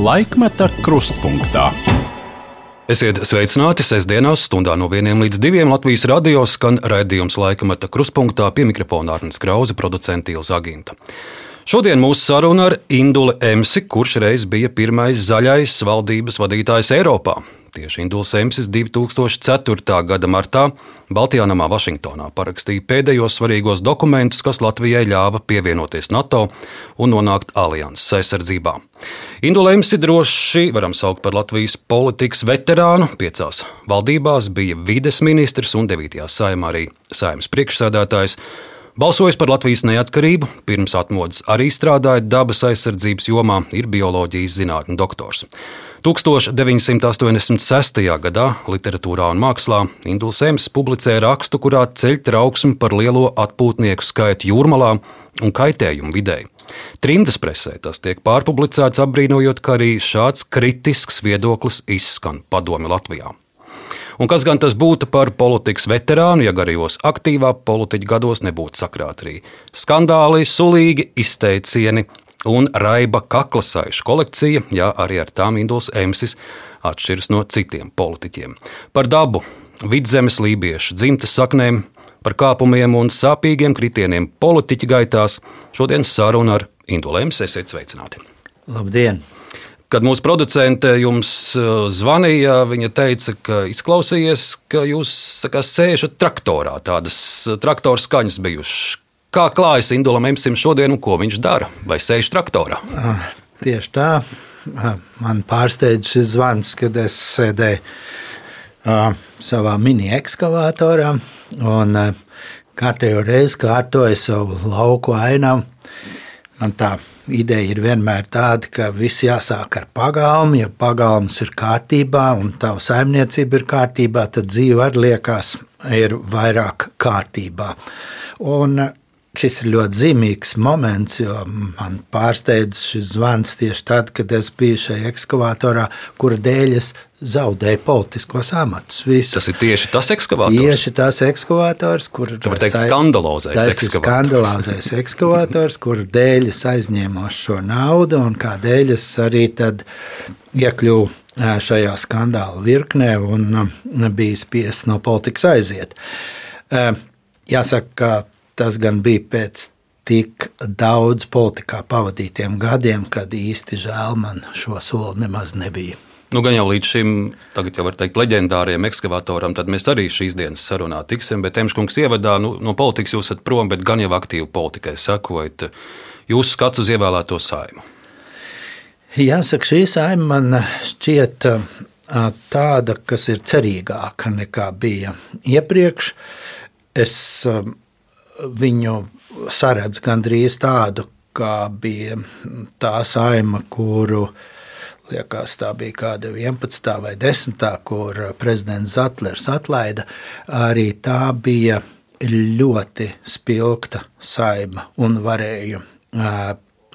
Laikmeta krustpunktā. Esiet sveicināti sestdienās, stundā no 1 līdz 2 Latvijas radio skan raidījums laikameta krustpunktā pie mikrofona Arnēs Krause, producents Ilza Aginta. Šodien mūsu saruna ar Induli Emsi, kurš reiz bija pirmais zaļais valdības vadītājs Eiropā. Tieši Induls Emsis 2004. gada martā Baltijā namā Vašingtonā parakstīja pēdējos svarīgos dokumentus, kas Latvijai ļāva pievienoties NATO un nonākt alianses aizsardzībā. Indula Emsi droši varam saukt par Latvijas politikas veterānu. Piecās valdībās bija vides ministrs un 9. saimā arī saimnes priekšsēdētājs. Balsojis par Latvijas neatkarību, pirms atmodas arī strādāja dabas aizsardzības jomā, ir bioloģijas zinātņu doktors. 1986. gadā literatūrā un mākslā Induls Ems publicēja rakstu, kurā ceļ trauksmi par lielo atpūtnieku skaitu jūrmalā un kaitējumu videi. Trimdas presē tas tiek pārpublicēts, apbrīnojot, ka arī šāds kritisks viedoklis izskan padomi Latvijā. Un kas gan tas būtu par politikas veterānu, ja garijos aktīvā politiķa gados nebūtu sakrāt arī skandāli, sulīgi izteicieni, un Raiba kaklasaišu kolekcija, jā, arī ar tām Induls Emsis atšķiras no citiem politiķiem. Par dabu, vidzemes lībiešu dzimtes saknēm, par kāpumiem un sāpīgiem kritieniem politiķa gaitās šodien saruna ar Indulu Emsi. Esiet sveicināti! Labdien! Kad mūsu producente jums uh, zvanīja, viņa teica, ka izklausījies, ka jūs kā, sēžat traktorā. Tādas uh, traktora skaņas bijušas. Kā klājas Indulam Emsim šodien un ko viņš dara? Vai sēž traktorā? Tieši tā. Man pārsteidz šis zvans, kad es sēdēju uh, savā mini-ekskavatorā un kārtējo reizi kārtoju savu lauku ainavu. Man tā ideja ir vienmēr tāda, ka viss jāsāk ar pagalmu. Ja pagalms ir kārtībā un tava saimniecība ir kārtībā, tad dzīve arī liekas, ir vairāk kārtībā. Un Šis ir ļoti zīmīgs moments, jo man pārsteidz šis zvans tieši tad, kad es biju šajā ekskavatorā, kura dēļ es zaudēju politiskos amatus. Visu. Tas ir tieši tas ekskavators. Tieši tas ekskavators, kur ir teikt, skandalozais ekskavators. Skandalozais ekskavators, kur dēļ es aizņēmu šo naudu un kādēļ es arī tad iekļuvu šajā skandāla virknē un biju spiests no politikas aiziet. Jāsaka, ka Tas gan bija pēc tik daudz politikā pavadītiem gadiem, kad īsti žēl man šo soli nemaz nebija. Nu, gan jau līdz šim, tagad jau var teikt, leģendāriem ekskavatoram, tad mēs arī šīs dienas sarunā tiksim. Bet Emškungs ievadā nu, no politikas jūs esat prom, bet gan jau aktīvi politikai sekojat. Jūsu skats uz ievēlēto saimu. Jāsaka, šī saima man šķiet tāda, kas ir cerīgāka nekā bija iepriekš. Es viņu saredz gandrīz tādu, kā bija tā saima, kuru liekas, tā bija kāda 11. vai 10. kur prezidents Zatlers atlaida. Arī tā bija ļoti spilgta saima un varēja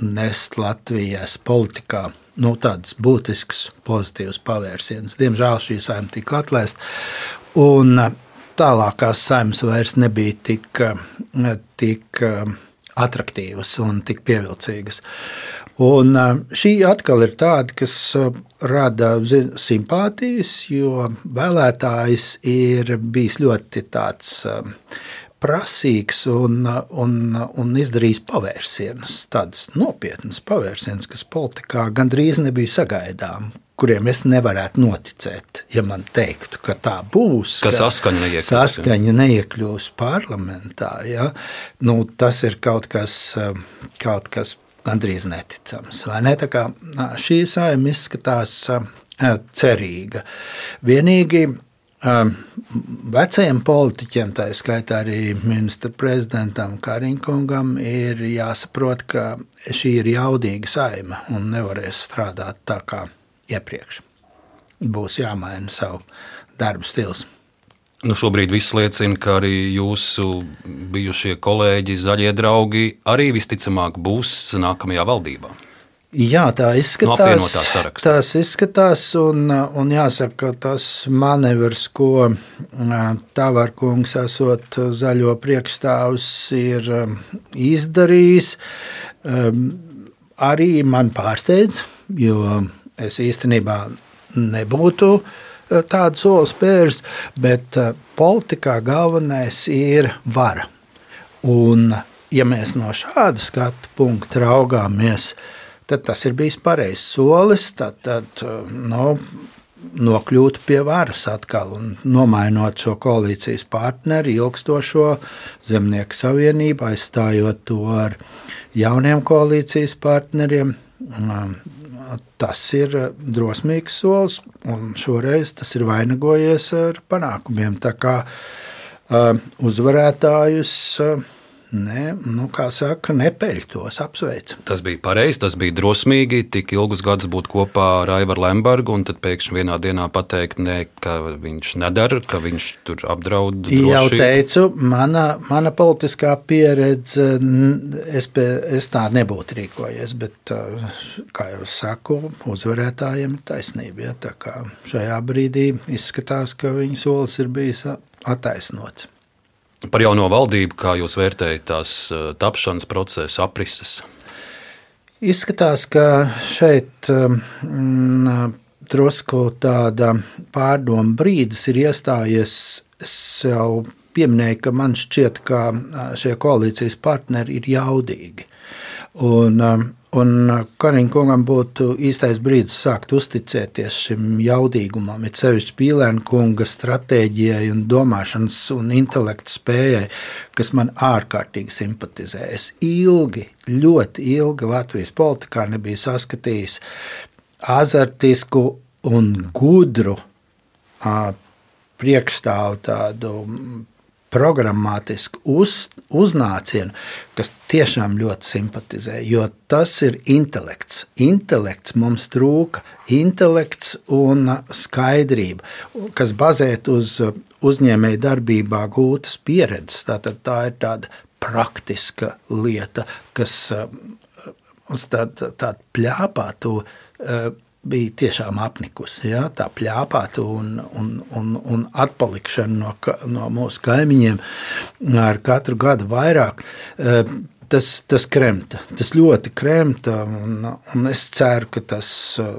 nest Latvijas politikā nu, tādas būtiskas, pozitīvas pavērsienus. Diemžēl šī saima tika atlaista. Un tālākās saimnes vairs nebija tik, tik attraktīvas un tik pievilcīgas. Un šī atkal ir tāda, kas rada simpātijas, jo vēlētājs ir bijis ļoti tāds prasīgs un, un, un izdarījis pavērsienus, tādas nopietnas pavērsienus, kas politikā gandrīz nebija sagaidām, kuriem es nevarētu noticēt, ja man teiktu, ka tā būs. Ka saskaņa neiekļūs, saskaņa neiekļūs parlamentā. Ja? Nu, tas ir kaut kas, kaut kas gandrīz neticams. Ne? Kā, šī saima izskatās cerīga. Vienīgi vecajiem politiķiem, tā skaitā arī ministra prezidentam Kariņkungam, ir jāsaprot, ka šī ir jaudīga saima un nevarēs strādāt tā kā iepriekš. Būs jāmaina savu darbu stils. Nu, šobrīd viss liecina, ka arī jūsu bijušie kolēģi, zaļie draugi, arī visticamāk būs nākamajā valdībā. Jā, tā izskatās. Tas izskatās, un, un jāsaka, tas manevrs, ko Tavārkungs, esot zaļo priekšstāvs, ir izdarījis, arī man pārsteidz, jo es īstenībā nebūtu tādu soli spērs, bet politikā galvenais ir vara. Un, ja mēs no šāda skatu punkta raugāmies, tad tas ir bijis pareizs solis. Tad, tad no, nu, nokļūt pie varas atkal un nomainot šo koalīcijas partneri, ilgstošo zemnieku savienību, aizstājot to ar jauniem koalīcijas partneriem. Tas ir drosmīgs solis, un šoreiz tas ir vainagojies ar panākumiem. Tā kā uh, uzvarētājus uh, ne, nu, kā saka, nepeļ tos apsveic. Tas bija pareizi, tas bija drosmīgi, tik ilgus gadus būt kopā ar Aivaru Lembergu, un tad pēkšņi vienā dienā pateikt, ne, ka viņš nedara, ka viņš tur apdraud. Droši. Jau teicu, mana, mana politiskā pieredze, es, pie, es tā nebūtu rīkojies, bet, kā jau saku, uzvarētājiem ir taisnība. Ja, šajā brīdī izskatās, ka viņa solis ir bijis attaisnots. Par jauno valdību, kā jūs vērtējat tās eh, tapšanas procesu, aprises? Izskatās, ka šeit mm, drusku tāda pārdomu brīdis ir iestājies. Es jau pieminēju, ka man šķiet, ka šie koalīcijas partneri ir jaudīgi. Un, Un uh, Kariņa kungam būtu īstais brīdis sākt uzticēties šim jaudīgumam, ir sevišķi Pīlēna kunga stratēģijai un domāšanas un intelekta spējai, kas man ārkārtīgi simpatizē. Es ilgi, ļoti ilgi Latvijas politikā nebiju saskatījis azartisku un gudru priekšstāvu tādu programmatisku uz, uznācienu, kas tiešām ļoti simpatizē, jo tas ir intelekts. Intelekts mums trūka, intelekts un skaidrība, kas bazēt uz uzņēmēju darbībā gūtas pieredzes. Tātad tā ir tāda praktiska lieta, kas uz tādu tā pļāpātu bija tiešām apnikusi. Ja? Tā plāpāta un, un, un, un atpalikšana no, no mūsu kaimiņiem ar katru gadu vairāk. Tas, tas kremta, tas ļoti kremta. Un, un es ceru, ka tas uh,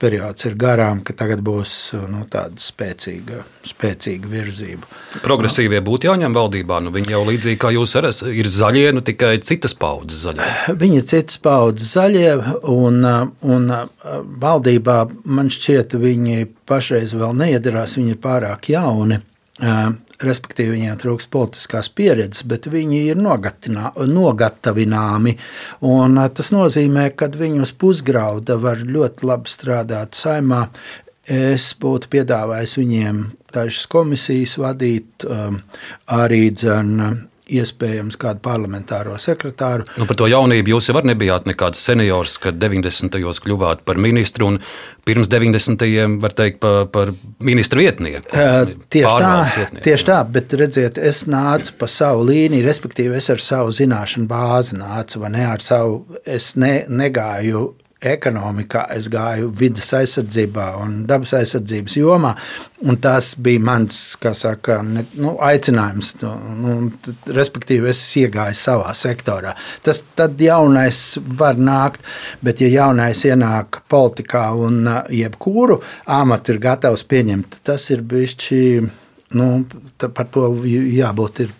periods ir garām, ka tagad būs uh, nu, tāda spēcīga, spēcīga virzība. Progresīvie būtu jāņem valdībā. Nu, viņi jau līdzīgi kā jūs arī ir zaļie, nu tikai citas paudzes zaļie. Viņi ir citas paudzes zaļie, un, uh, un valdībā man šķiet, viņi pašreiz vēl neiedarās, viņi ir pārāk jauni respektīvi viņiem trūks politiskās pieredzes, bet viņi ir nogatavināmi. Un tas nozīmē, ka viņus pusgrauda var ļoti labi strādāt saimā. Es būtu piedāvājis viņiem dažas komisijas vadīt, arī dzēnu iespējams kādu parlamentāro sekretāru. Nu, par to jaunību jūs jau nebijāt nekāds seniors, kad 90. gados kļuvāt par ministru un pirms 90. gadiem, var teikt, par, par ministru vietnieku. Uh, tieši tā, vietnieku. tieši tā, bet redziet, es nācu pa savu līniju, respektīvi es ar savu zināšanu bāzi nācu, vai ne ar savu, es ne, negāju ekonomikā, es gāju vidas aizsardzībā un dabas aizsardzības jomā. Tas bija mans saka, ne, nu, aicinājums. Nu, nu, respektīvi, es iegāju savā sektorā. Tas tad jaunais var nākt, bet ja jaunais ienāk politikā un jebkuru amatu ir gatavs pieņemt, tas ir bijis. Nu, par to jābūt ir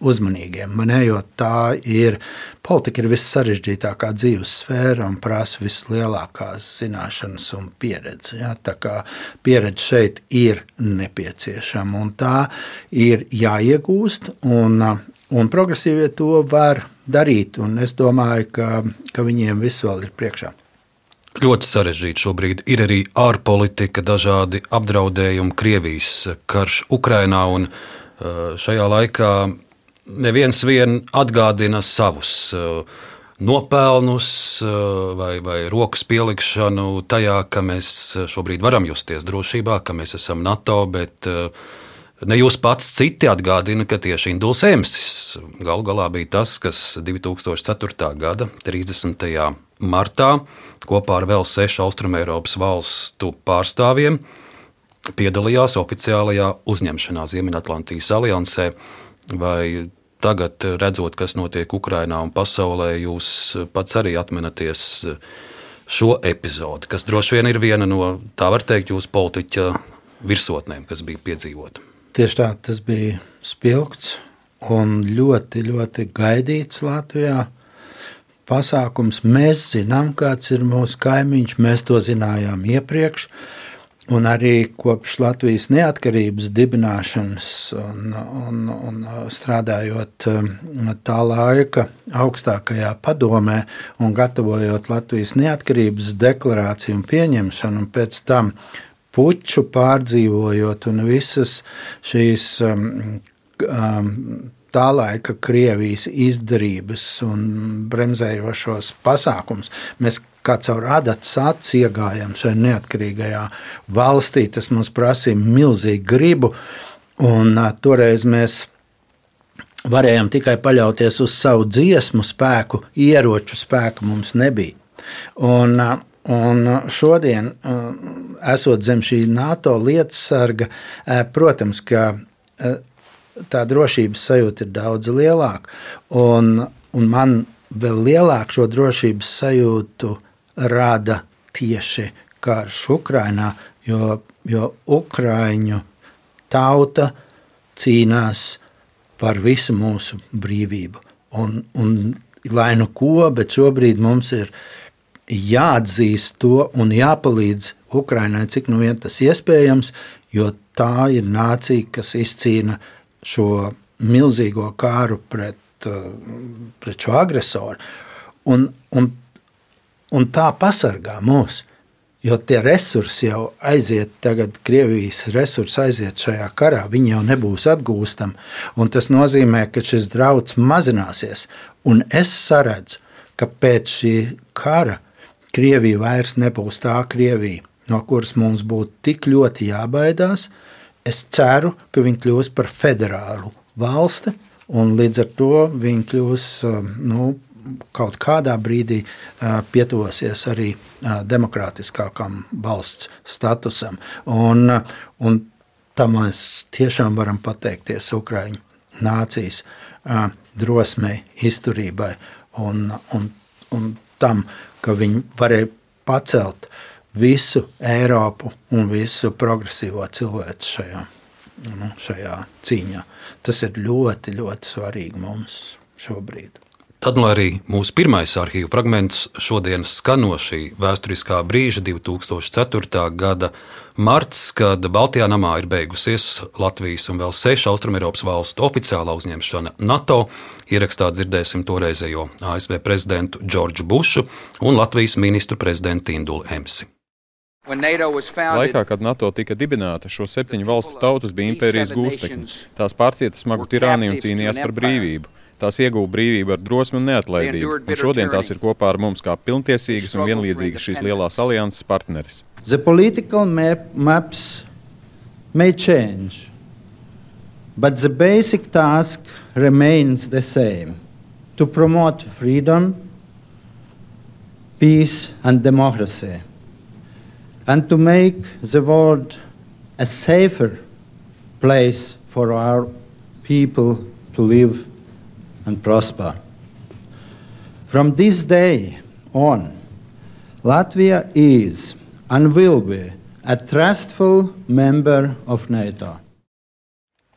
uzmanīgiem. Ne, jo tā ir politika, ir vissarežģītākā dzīves sfēra un prasa vislielākās zināšanas un pieredzi. Ja? Tā kā pieredze šeit ir nepieciešama un tā ir jāiegūst. Un, un progresīvie to var darīt. Es domāju, ka, ka viņiem viss vēl ir priekšā. Ļoti sarežģīti šobrīd ir arī ārpolitika, dažādi apdraudējumi, Krievijas karš Ukrainā un Eh, šajā laikā neviens vien atgādina savus eh, nopelnus eh, vai, vai rokas pielikšanu tajā, ka mēs šobrīd varam justies drošībā, ka mēs esam NATO, bet ne jūs pats citi atgādina, ka tieši Induls Emsis galu galā bija tas, kas 2004. gada 30. martā kopā ar vēl sešu Austrumēropas valstu pārstāvjiem piedalījās oficiālajā uzņemšanā Ziemeļatlantijas aliansē. Vai tagad, redzot, kas notiek Ukrajinā un pasaulē, jūs pats arī atminaties šo epizodi, kas droši vien ir viena no, tā var teikt, jūsu politiķa virsotnēm, kas bija piedzīvota. Tieši tā, tas bija spilgts un ļoti, ļoti gaidīts Latvijā. Pasākums mēs zinām, kāds ir mūsu kaimiņš, mēs to zinājām iepriekš. Un arī kopš Latvijas neatkarības dibināšanas un, un, un strādājot um, tā laika augstākajā padomē un gatavojot Latvijas neatkarības deklarāciju un pieņemšanu, un pēc tam puču pārdzīvojot un visas šīs um, um, tā laika Krievijas izdarības un bremzējošos pasākums. Mēs kā caur adatas acis iegājām šajā neatkarīgajā valstī. Tas mums prasīja milzīgu gribu, un toreiz mēs varējām tikai paļauties uz savu dziesmu spēku, ieroču spēku mums nebija. Un, Un šodien, esot zem šī NATO lietas sarga, protams, ka tā drošības sajūta ir daudz lielāka. Un, un man vēl lielāku šo drošības sajūtu rada tieši karš Ukrajinā, jo, jo Ukrāņu tauta cīnās par visu mūsu brīvību. Un, un, lai nu ko, bet šobrīd mums ir jāatzīst to un jāpalīdz Ukraiņai, cik nu vien tas iespējams, jo tā ir nācija, kas izcīna šo milzīgo kāru pret, uh, pret šo agresoru. Un, un, un tā pasargā mūs. Jo tie resursi jau aiziet, tagad Krievijas resursi aiziet šajā karā, viņi jau nebūs atgūstami. Tas nozīmē, ka šis draudz mazināsies. Un es saredzu, ka pēc šī kara Krievija vairs nebūs tā Krievija, no kuras mums būtu tik ļoti jābaidās, Es ceru, ka viņi kļūs par federālu valsti, un līdz ar to viņi kļūs um, nu, kaut kādā brīdī pietuvosies arī demokrātiskākam valsts statusam. Un, un tam mēs tiešām varam pateikties Ukraiņu nācijas drosmei, izturībai un, un, un tam, ka viņi varēja pacelt visu Eiropu un visu progresīvo cilvēku šajā, nu, šajā cīņā. Tas ir ļoti, ļoti svarīgi mums šobrīd. Tad, lai arī mūsu pirmais arhīvu fragments šodien skano šī vēsturiskā brīža, 2004. gada marts, kad Baltijā namā ir beigusies Latvijas un vēl sešu Austrumēropas valstu oficiālā uzņemšana NATO, ierakstā dzirdēsim toreizējo ASV prezidentu Džordžu Bušu un Latvijas ministru prezidentu Indulu Emsi. Laikā, kad NATO tika dibināta, šo septiņu valstu tautas bija impērijas gūstekņi. Tās pārcieta smagu tirāniju un cīnījās par brīvību. Tās ieguva brīvību ar drosmi un neatlaidību, un šodien tās ir kopā ar mums kā pilntiesīgas un vienlīdzīgas šīs lielās alianses partneris. The political map, maps may change, but the basic task remains the same to promote freedom, peace and democracy and to make the world a safer place for our people to live and prosper. From this day on, Latvia is and will be a trustful member of NATO.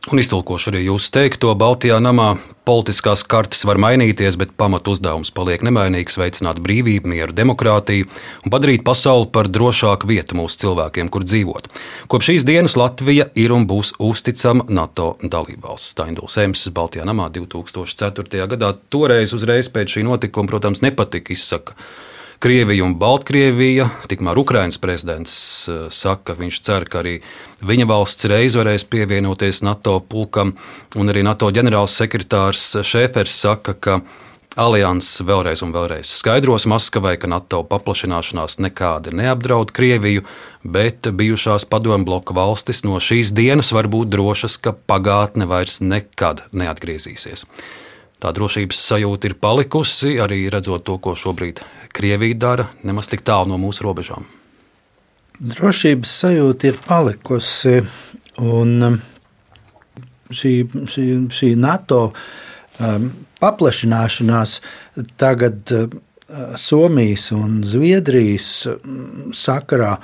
Un iztulkošu arī jūsu teikto, Baltijā namā politiskās kartes var mainīties, bet pamatu uzdevums paliek nemainīgs - veicināt brīvību, mieru, demokrātiju un padarīt pasauli par drošāku vietu mūsu cilvēkiem, kur dzīvot. Kopš šīs dienas Latvija ir un būs uzticama NATO dalībvalsts. Stainduls Ems Baltijā namā 2004. gadā toreiz uzreiz pēc šī notikuma, protams, nepatika izsaka Krievija un Baltkrievija. Tikmēr Ukraiņas prezidents eh, saka, ka viņš cer, ka arī viņa valsts reiz varēs pievienoties NATO pulkam, un arī NATO ģenerālsekretārs Šēfers saka, ka Alianses vēlreiz un vēlreiz skaidros Maskavai, ka NATO paplašināšanās nekādi neapdraud Krieviju, bet bijušās padomju bloka valstis no šīs dienas var būt drošas, ka pagātne vairs nekad neatgriezīsies. Tā drošības sajūta ir palikusi arī redzot to, ko šobrīd Krievija dara nemaz tik tālu no mūsu robežām? Drošības sajūta ir palikusi. Un um, šī, šī, šī NATO um, paplašināšanās tagad um, Somijas un Zviedrijas sakarā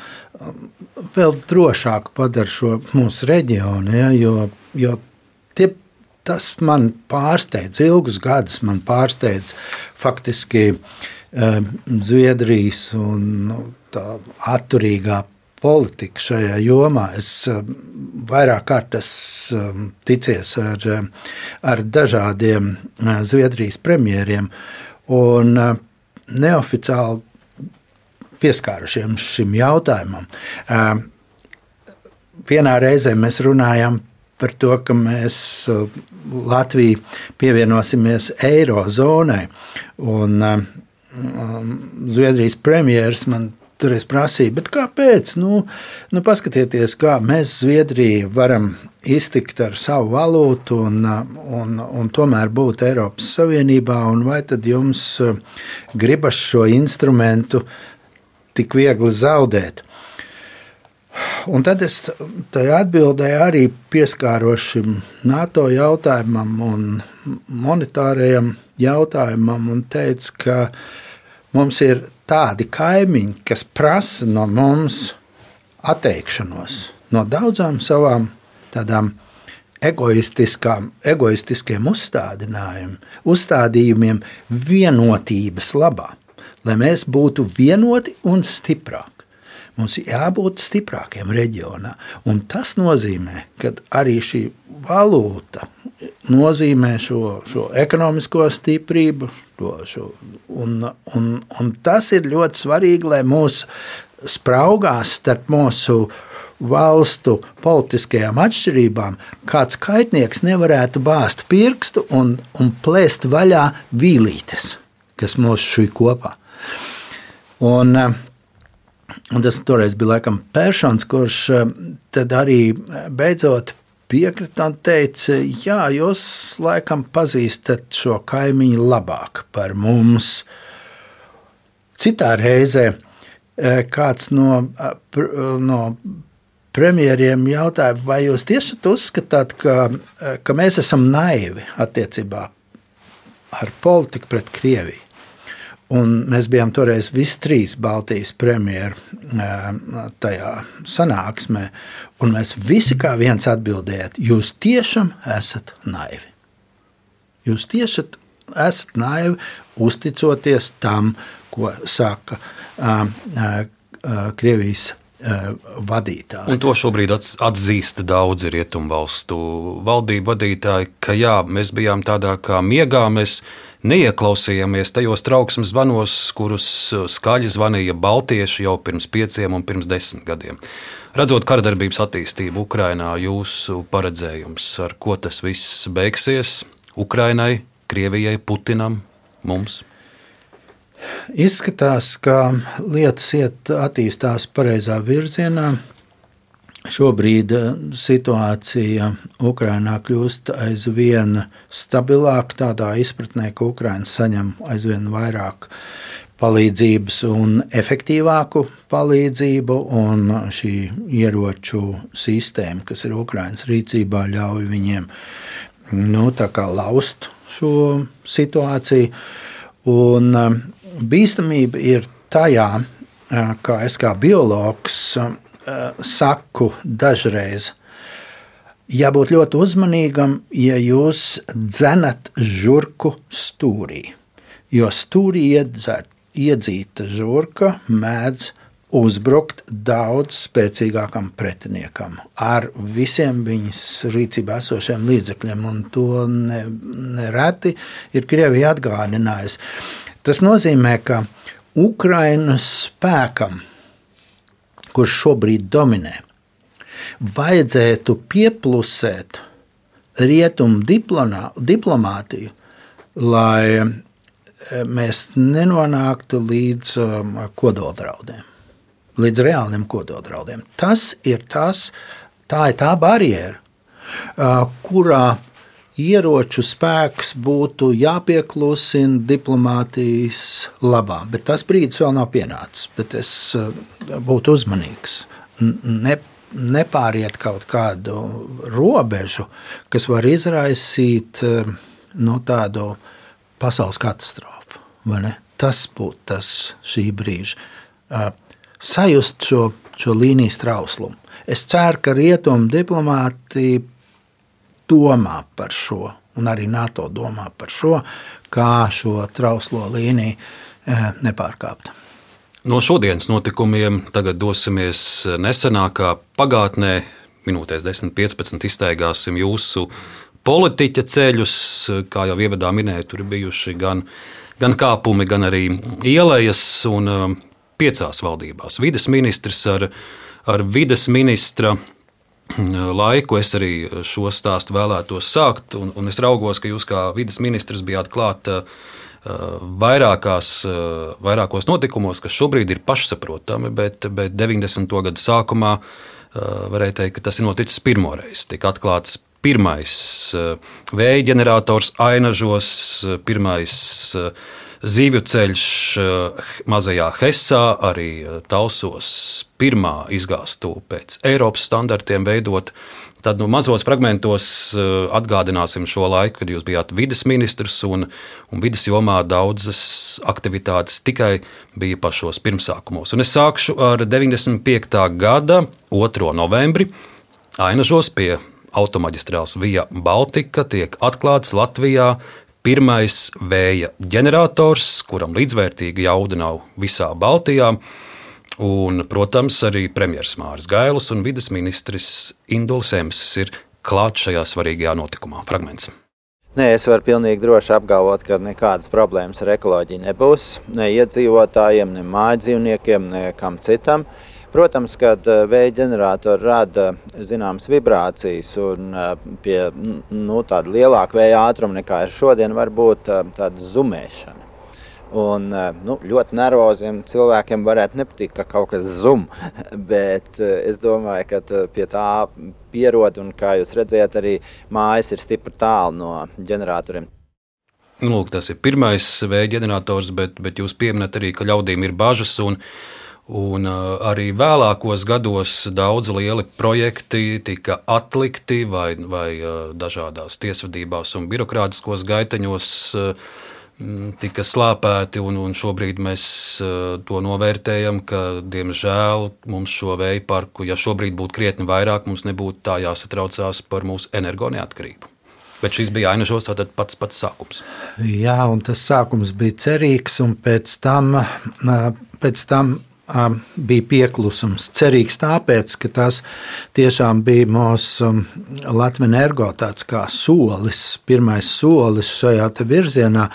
vēl drošāk padara šo mūsu reģionu, ja, jo, jo tas man pārsteidz, ilgus gadus man pārsteidz faktiski Zviedrijas un nu, tā atturīgā politika šajā jomā. Es vairāk kārt esmu ticies ar, ar dažādiem Zviedrijas premjeriem. Un neoficiāli pieskārušiem šim jautājumam. Vienā reizē mēs runājam par to, ka mēs Latviju pievienosimies Eirozonai. Un Zviedrijas premjerministrs man toreiz prasīja, kāpēc? Nu, nu, paskatieties, kā mēs Zviedrija varam iztikt ar savu valūtu un, un, un tomēr būt Eiropas Savienībā, un vai tad jums uh, gribas šo instrumentu tik viegli zaudēt? Un tad es tajā atbildēju arī pieskāros šim NATO jautājumam un monetārajam jautājumam un teicu, ka mums ir tādi kaimiņi, kas prasa no mums atteikšanos no daudzām savām tādām egoistiskiem uzstādījumiem, vienotības labā, lai mēs būtu vienoti un stiprāki. Mums ir jābūt stiprākiem reģionā. Un tas nozīmē, ka arī šī valūta nozīmē šo, šo ekonomisko stiprību. To, šo, un, un, un tas ir ļoti svarīgi, lai mūsu spraugās starp mūsu uh, valstu politiskajām atšķirībām, kāds kaitnieks nevarētu bāzt pirkstu un, un plēst vaļā vīlītes, kas mūs šī kopā. Un, un tas toreiz bija laikam Pēršons, kurš tad arī beidzot piekrita un teica, jā, jūs laikam pazīstat šo kaimiņu labāk par mums. Citā reizē kāds no, no premjeriem jautāja, vai jūs tieši uzskatāt, ka, ka mēs esam naivi attiecībā ar politiku pret Krieviju. Un mēs bijām toreiz visi trīs Baltijas premjeri tajā sanāksmē, un mēs visi kā viens atbildējām, jūs tiešām esat naivi. Jūs tiešām esat naivi, uzticoties tam, ko saka uh, uh, Krievijas Eh, vadītāji. Un to šobrīd atzīst daudzi rietumvalstu valdību vadītāji, ka jā, mēs bijām tādā kā miegā, mēs neieklausījāmies tajos trauksmes zvanos, kurus skaļi zvanīja Baltieši jau pirms pieciem un pirms desmit gadiem. Redzot karadarbības attīstību Ukrajinā, jūsu paredzējums, ar ko tas viss beigsies Ukrainai, Krievijai, Putinam, mums? Izskatās, ka lietas iet attīstās pareizā virzienā. Šobrīd eh, situācija Ukrainā kļūst aizvien stabilāka, tādā izpratnē, ka Ukraina saņem aizvien vairāk palīdzības un efektīvāku palīdzību, un šī ieroču sistēma, kas ir Ukraiņas rīcībā, ļauj viņiem nu, laust šo situāciju. Un, bīstamība ir tajā, ka es kā biologs saku dažreiz, jābūt ļoti uzmanīgam, ja jūs dzenat žurku stūrī. Jo stūrī iedzert, iedzīta žurka mēdz uzbrukt daudz spēcīgākam pretiniekam ar visiem viņas rīcībā esošiem līdzekļiem. Un to nereti ne ir Krievija atgādinājusi. Tas nozīmē, ka Ukrainas spēkam, kurš šobrīd dominē, vajadzētu pieplusēt rietumu diplomātiju, lai eh, mēs nenonāktu līdz um, kodoldraudiem, līdz reāliem kodoldraudiem. Tas ir tas, tā ir tā barjera, uh, kurā ieroču spēks būtu jāpieklusina diplomātijas labā. Bet tas brīdis vēl nav pienācis. Es eh, būtu uzmanīgs. Ne, nepāriet kaut kādu robežu, kas var izraisīt eh, no nu, tādu pasaules katastrofu. tas būtu tas šī brīža. Sajust šo, šo līnijas trauslumu. Es ceru, ka rietumu diplomāti domā par šo, un arī NATO domā par šo, kā šo trauslo līniju nepārkāpt. No šodienas notikumiem tagad dosimies nesenākā pagātnē. Minūtēs 10, 15 iztaigāsim jūsu politiķa ceļus. Kā jau ievadā minēju, tur bijuši gan, gan kāpumi, gan arī ielējas un um, piecās valdībās. Vides ministrs ar, ar vides ministra laiku es arī šo stāstu vēlētos sākt, un, un es raugos, ka jūs kā vides ministrs bijāt klāta vairākās, vairākos notikumos, kas šobrīd ir pašsaprotami, bet, bet 90. gada sākumā varēja teikt, ka tas ir noticis pirmoreiz. Tika atklāts pirmais vēja ģenerators Ainažos, pirmais zīvju ceļš mazajā Hesā, arī Talsos pirmā izgāstu pēc Eiropas standartiem veidot Tad nu, mazos fragmentos eh, atgādināsim šo laiku, kad jūs bijāt vidas ministrs un, un vidas jomā daudzas aktivitātes tikai bija pašos pirmsākumos. Un es sākšu ar 95. gada 2. novembri. Ainažos pie automaģistrāls Vija Baltika tiek atklāts Latvijā pirmais vēja ģenerators, kuram līdzvērtīga jauda nav visā Baltijā. Un, protams, arī premjerministrs Mārcis Gailis un vidas ministrs Induls Emsis ir klāt šajā svarīgajā notikumā. Fragments. Nē, es varu pilnīgi droši apgalvot, ka nekādas problēmas ar ekoloģiju nebūs. Ne iedzīvotājiem, ne mājdzīvniekiem, ne kam citam. Protams, ka eh, vēja ģeneratori rada zināmas vibrācijas, un eh, pie nu, tāda lielāka vēja ātruma nekā ir šodien, var būt eh, tāda zumēšana. Un, eh, nu, ļoti nervoziem cilvēkiem varētu nepatikt, ka kaut kas zum, bet eh, es domāju, ka eh, pie tā pierod un, kā jūs redzējat, arī mājas ir stipri tālu no ģeneratoriem. Nu, lūk, tas ir pirmais vēja ģenerators, bet, bet jūs pieminat arī, ka ļaudīm ir bažas. Un, un arī vēlākos gados daudz lieli projekti tika atlikti vai, vai dažādās tiesvedībās un birokrātiskos gaiteņos Mm, tika slāpēti, un, un šobrīd mēs to novērtējam, ka, diemžēl, mums šo vēja parku, ja šobrīd būtu krietni vairāk, mums nebūtu tā jāsatraucās par mūsu energoneatkarību. Bet šis bija ainažos pats, pats sākums. Jā, un tas sākums bija cerīgs, un pēc tam, pēc tam bija pieklusums. Cerīgs tāpēc, ka tas tiešām bija mūsu um, Latvijas energo tāds kā solis, pirmais solis šajā virzienā.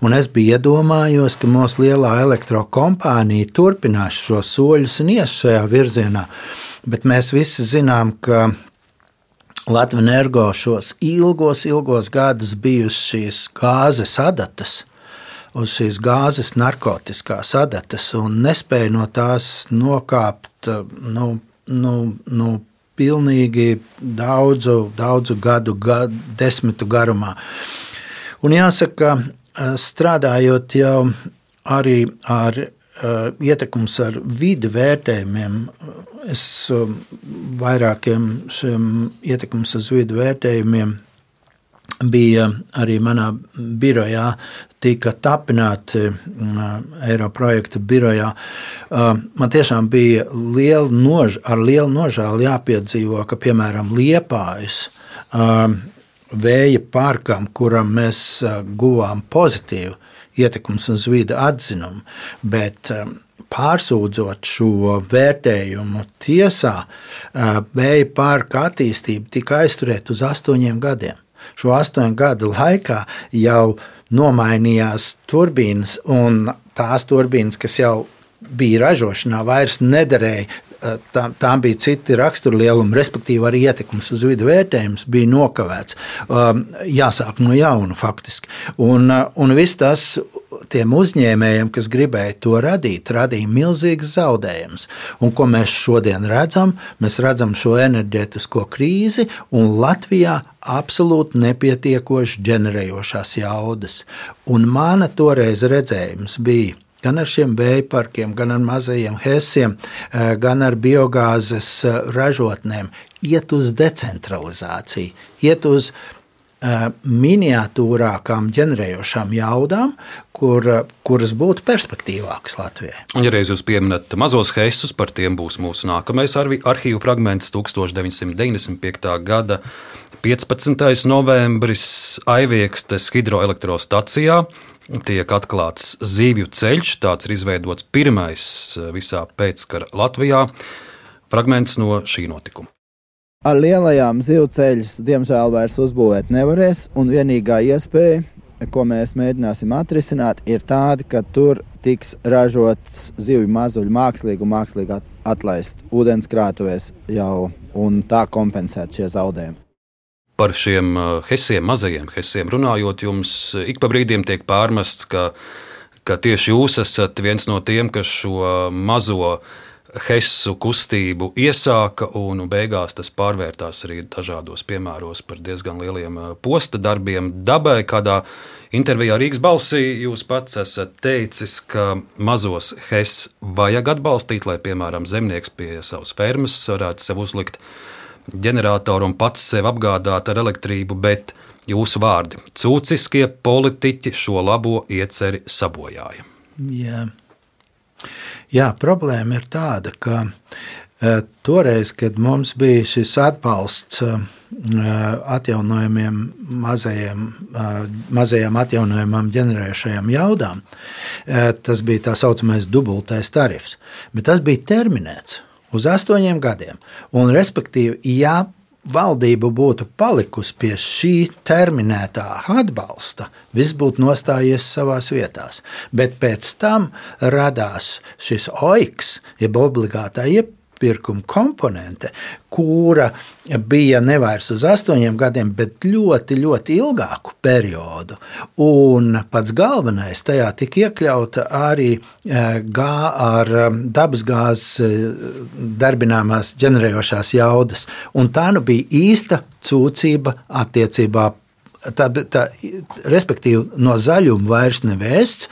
Un es biju iedomājos, ka mūsu lielā elektrokompānija turpinās šo soļus un ies šajā virzienā. Bet mēs visi zinām, ka Latvijas energo šos ilgos, ilgos gadus bijušas šīs gāzes adatas uz šīs gāzes narkotikās adatas un nespēja no tās nokāpt nu, nu, nu, pilnīgi daudzu, daudzu gadu, gadu, desmitu garumā. Un jāsaka, strādājot jau arī ar uh, ietekmes ar vidi vērtējumiem, es uh, vairākiem šiem ietekmes uz vidi vērtējumiem bija arī manā birojā, tika tapināti mm, Eiropas projekta birojā. Uh, man tiešām bija liela nož, ar lielu nožēlu jāpiedzīvo, ka piemēram Liepājas uh, vēja parkam, kuram mēs guvām pozitīvu ietekmes uz vidi atzinumu, bet pārsūdzot šo vērtējumu tiesā, vēja parka attīstība tika aizturēta uz astoņiem gadiem šo astoņu gadu laikā jau nomainījās turbīnas, un tās turbīnas, kas jau bija ražošanā, vairs nederēja. Tā, tām bija citi raksturlielumi, respektīvi arī ietekmes uz vidu vērtējums bija nokavēts. Um, jāsāk no jauna faktiski. Un, un viss tas tiem uzņēmējiem, kas gribēja to radīt, radīja milzīgas zaudējumus. Un ko mēs šodien redzam? Mēs redzam šo enerģētisko krīzi un Latvijā absolūti nepietiekoši ģenerējošās jaudas. Un mana toreiz redzējums bija. Gan ar šiem vēja parkiem, gan ar mazajiem hēsiem, eh, gan ar biogāzes eh, ražotnēm, iet uz decentralizāciju, iet uz miniatūrākām ģenerējošām jaudām, kur, kuras būtu perspektīvākas Latvijai. Un, ja reiz jūs pieminat mazos heisus, par tiem būs mūsu nākamais arhīvu fragments 1995. gada 15. novembris Aiviekstes hidroelektrostacijā. Tiek atklāts zīvju ceļš, tāds ir izveidots pirmais visā pēckara Latvijā. Fragments no šī notikuma. Ar lielajām zivceļus, diemžēl, vairs uzbūvēt nevarēs, un vienīgā iespēja, ko mēs mēģināsim atrisināt, ir tāda, ka tur tiks ražots zivju mazuļu mākslīgi un mākslīgi atlaist ūdenskrātuvēs jau un tā kompensēt šie zaudējumi. Par šiem uh, hesiem, mazajiem hesiem runājot, jums ik pa brīdim tiek pārmests, ka, ka tieši jūs esat viens no tiem, kas šo mazo Hesu kustību iesāka, un beigās tas pārvērtās arī dažādos piemēros par diezgan lieliem posta darbiem dabai. Kādā intervijā Rīgas balsī jūs pats esat teicis, ka mazos Hes vajag atbalstīt, lai, piemēram, zemnieks pie savas fermas varētu sev uzlikt ģeneratoru un pats sev apgādāt ar elektrību, bet jūsu vārdi - cūciskie politiķi šo labo ieceri sabojāja. Yeah. Jā, problēma ir tāda, ka uh, toreiz, kad mums bija šis atbalsts uh, atjaunojumiem, mazajiem, uh, mazajām atjaunojumam ģenerējušajām jaudām, tas bija tā saucamais dubultais tarifs, bet tas bija terminēts uz astoņiem gadiem. Un, respektīvi, ja valdība būtu palikusi pie šī terminētā atbalsta, viss būtu nostājies savā vietā. Bet pēc tam radās šis oiks, jeb obligātā iep pirkuma komponente, kura bija nevis uz astoņiem gadiem, bet ļoti, ļoti ilgāku periodu. Un pats galvenais tajā tika iekļauta arī eh, gā ar eh, dabasgāzes eh, darbināmās ģenerējošās jaudas. Un tā nu bija īsta cūcība attiecībā tā, tā, respektīvi, no zaļuma vairs nevēsts.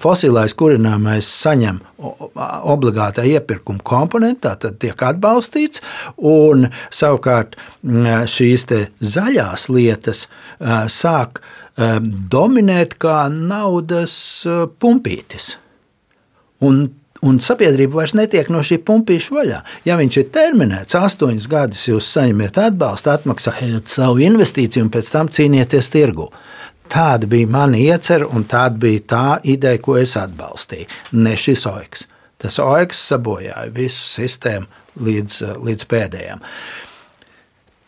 Fosilais kurināmais saņem obligātā iepirkuma komponentu, tad tiek atbalstīts. Un, savukārt šīs zaļās lietas sāk dominēt kā naudas pumpītis. Un Un sabiedrība vairs netiek no šī pumpīša vaļā. Ja viņš ir terminēts, astoņus gadus jūs saņemiet atbalstu, atmaksājat savu investīciju un pēc tam cīnieties tirgu. Tāda bija mana iecerē, un tāda bija tā ideja, ko es atbalstīju. Ne šis oiks. Tas oiks sabojāja visu sistēmu līdz, līdz pēdējiem.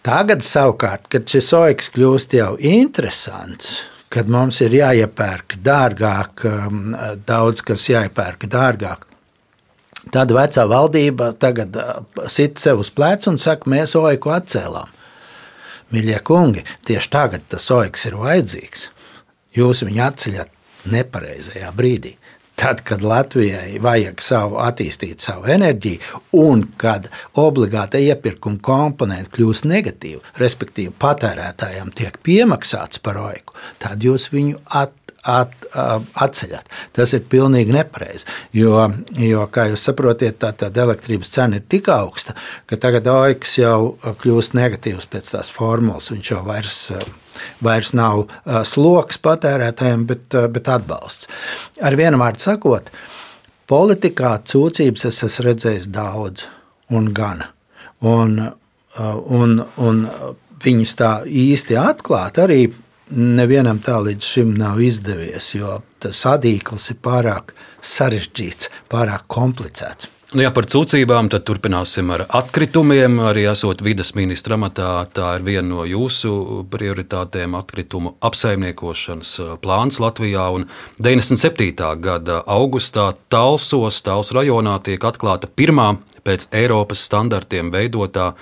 Tagad, savukārt, kad šis oiks kļūst jau interesants, kad mums ir jāiepērk dārgāk, um, daudz kas jāiepērk dārgāk, Tad vecā valdība tagad sit sev uz pleca un saka, mēs oiku atcēlām. Mīļie kungi, tieši tagad tas oiks ir vajadzīgs. Jūs viņu atceļat nepareizajā brīdī. Tad, kad Latvijai vajag savu attīstīt savu enerģiju, un kad obligāta iepirkuma komponente kļūst negatīva, respektīvi patērētājiem tiek piemaksāts par oiku, tad jūs viņu at, at, atceļat. Tas ir pilnīgi nepareizi. Jo, jo, kā jūs saprotat, tā, tā elektrības cena ir tik augsta, ka tagad oiks jau kļūst negatīvs pēc tās formulas. Viņš jau vairs, vairs nav sloks patērētājiem, bet, bet atbalsts. Ar vienu vārdu sakot, politikā cūcības es esmu redzējis daudz un gana. Un, un, un viņas tā īsti atklāt arī nevienam tā līdz šim nav izdevies, jo tas sadīkls ir pārāk sarežģīts, pārāk komplicēts. Nu, ja par cūcībām, tad turpināsim ar atkritumiem. Arī esot vidas ministra amatā, tā ir viena no jūsu prioritātēm - atkritumu apsaimniekošanas plāns Latvijā. Un 97. gada augustā Talsos, Tals rajonā, tiek atklāta pirmā pēc Eiropas standartiem veidotā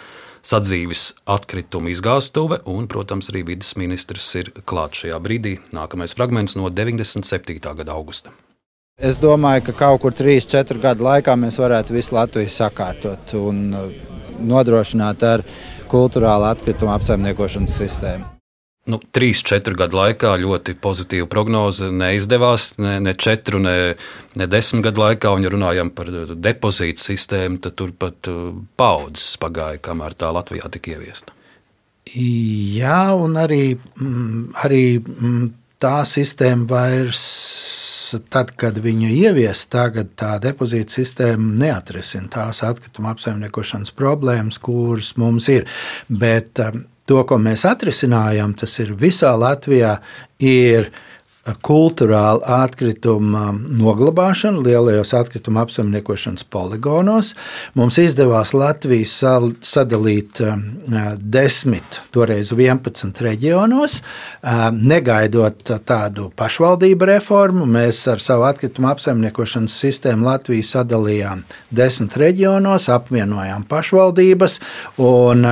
sadzīves atkritumu izgāstuve, un, protams, arī vidas ministrs ir klāts šajā brīdī. Nākamais fragments no 97. gada augusta. Es domāju, ka kaut kur 3-4 gadu laikā mēs varētu visu Latviju sakārtot un uh, nodrošināt ar kultūrālu atkritumu apsaimniekošanas sistēmu nu, 3-4 gadu laikā ļoti pozitīva prognoze. Neizdevās ne, ne 4, ne, ne 10 gadu laikā, un, ja runājam par depozītu sistēmu, tad turpat uh, paudzes pagāja, kamēr tā Latvijā tika ieviesta. Jā, un arī, mm, arī mm, tā sistēma vairs, tad, kad viņu ievies, tagad tā depozīta sistēma neatrisina tās atkrituma apsaimniekošanas problēmas, kuras mums ir. Bet to, ko mēs atrisinājām, tas ir visā Latvijā, ir kultūrāla atkrituma noglabāšanu lielajos atkrituma apsaimniekošanas poligonos. Mums izdevās Latviju sadalīt desmit, toreiz 11 reģionos, negaidot tādu pašvaldību reformu. Mēs ar savu atkrituma apsaimniekošanas sistēmu Latviju sadalījām desmit reģionos, apvienojām pašvaldības un,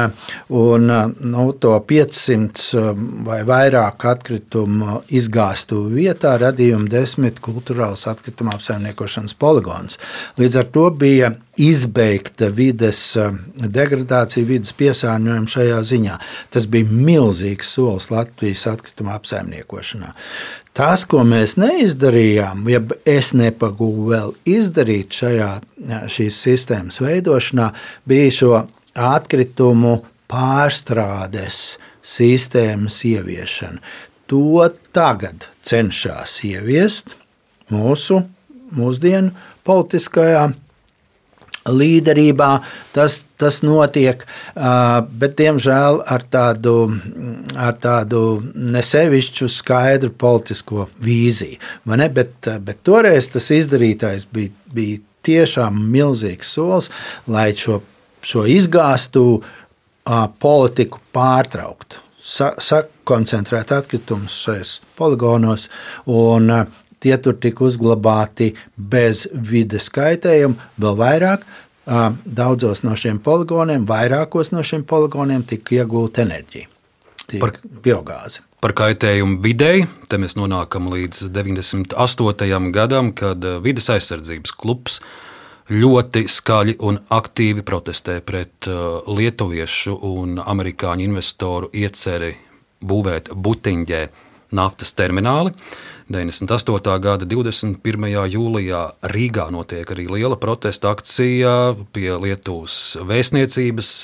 un nu, to 500 vai vairāk atkritumu izgāstu vietā radījuma desmit kultūrāls atkrituma apsaimniekošanas poligons. Līdz ar to bija izbeigta vides eh, degradācija, vidas piesārņojuma šajā ziņā. Tas bija milzīgs solis Latvijas atkrituma apsaimniekošanā. Tas, ko mēs neizdarījām, ja es nepagūvu vēl izdarīt šajā, šīs sistēmas veidošanā, bija šo atkritumu pārstrādes sistēmas ieviešana to tagad cenšas ieviest mūsu mūsdienu politiskajā līderībā. Tas, tas notiek, bet diemžēl ar tādu, ar tādu nesevišķu skaidru politisko vīziju. Bet, bet toreiz tas izdarītais bija, bija tiešām milzīgs solis, lai šo, šo izgāstu politiku pārtrauktu sakoncentrēt atkritumus šajos poligonos, un uh, tie tur tika uzglabāti bez vides kaitējuma. Vēl vairāk, uh, daudzos no šiem poligoniem, vairākos no šiem poligoniem tika iegūta enerģija, par biogāze. Par kaitējumu videi, te mēs nonākam līdz 98. gadam, kad uh, vides aizsardzības klubs ļoti skaļi un aktīvi protestē pret lietuviešu un amerikāņu investoru ieceri būvēt Butiņģē naftas termināli. 98. gada 21. jūlijā Rīgā notiek arī liela protesta akcija pie Lietuvas vēstniecības.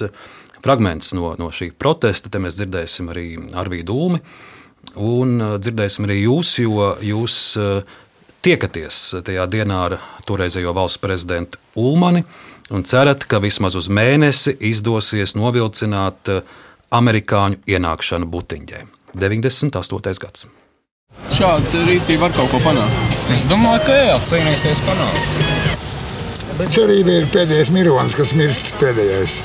Fragments no, no šī protesta, te mēs dzirdēsim arī Arvīdu Ulmi, un uh, dzirdēsim arī jūs, jo jūs uh, tiekaties tajā dienā ar toreizējo valsts prezidentu Ulmani un cerat, ka vismaz uz mēnesi izdosies novilcināt eh, amerikāņu ienākšanu Butiņģē. 98. gads. Šāda rīcība var kaut ko panākt. Es domāju, ka jā, cīnīsies panāks. Cerība ir pēdējais mironis, kas mirst pēdējais.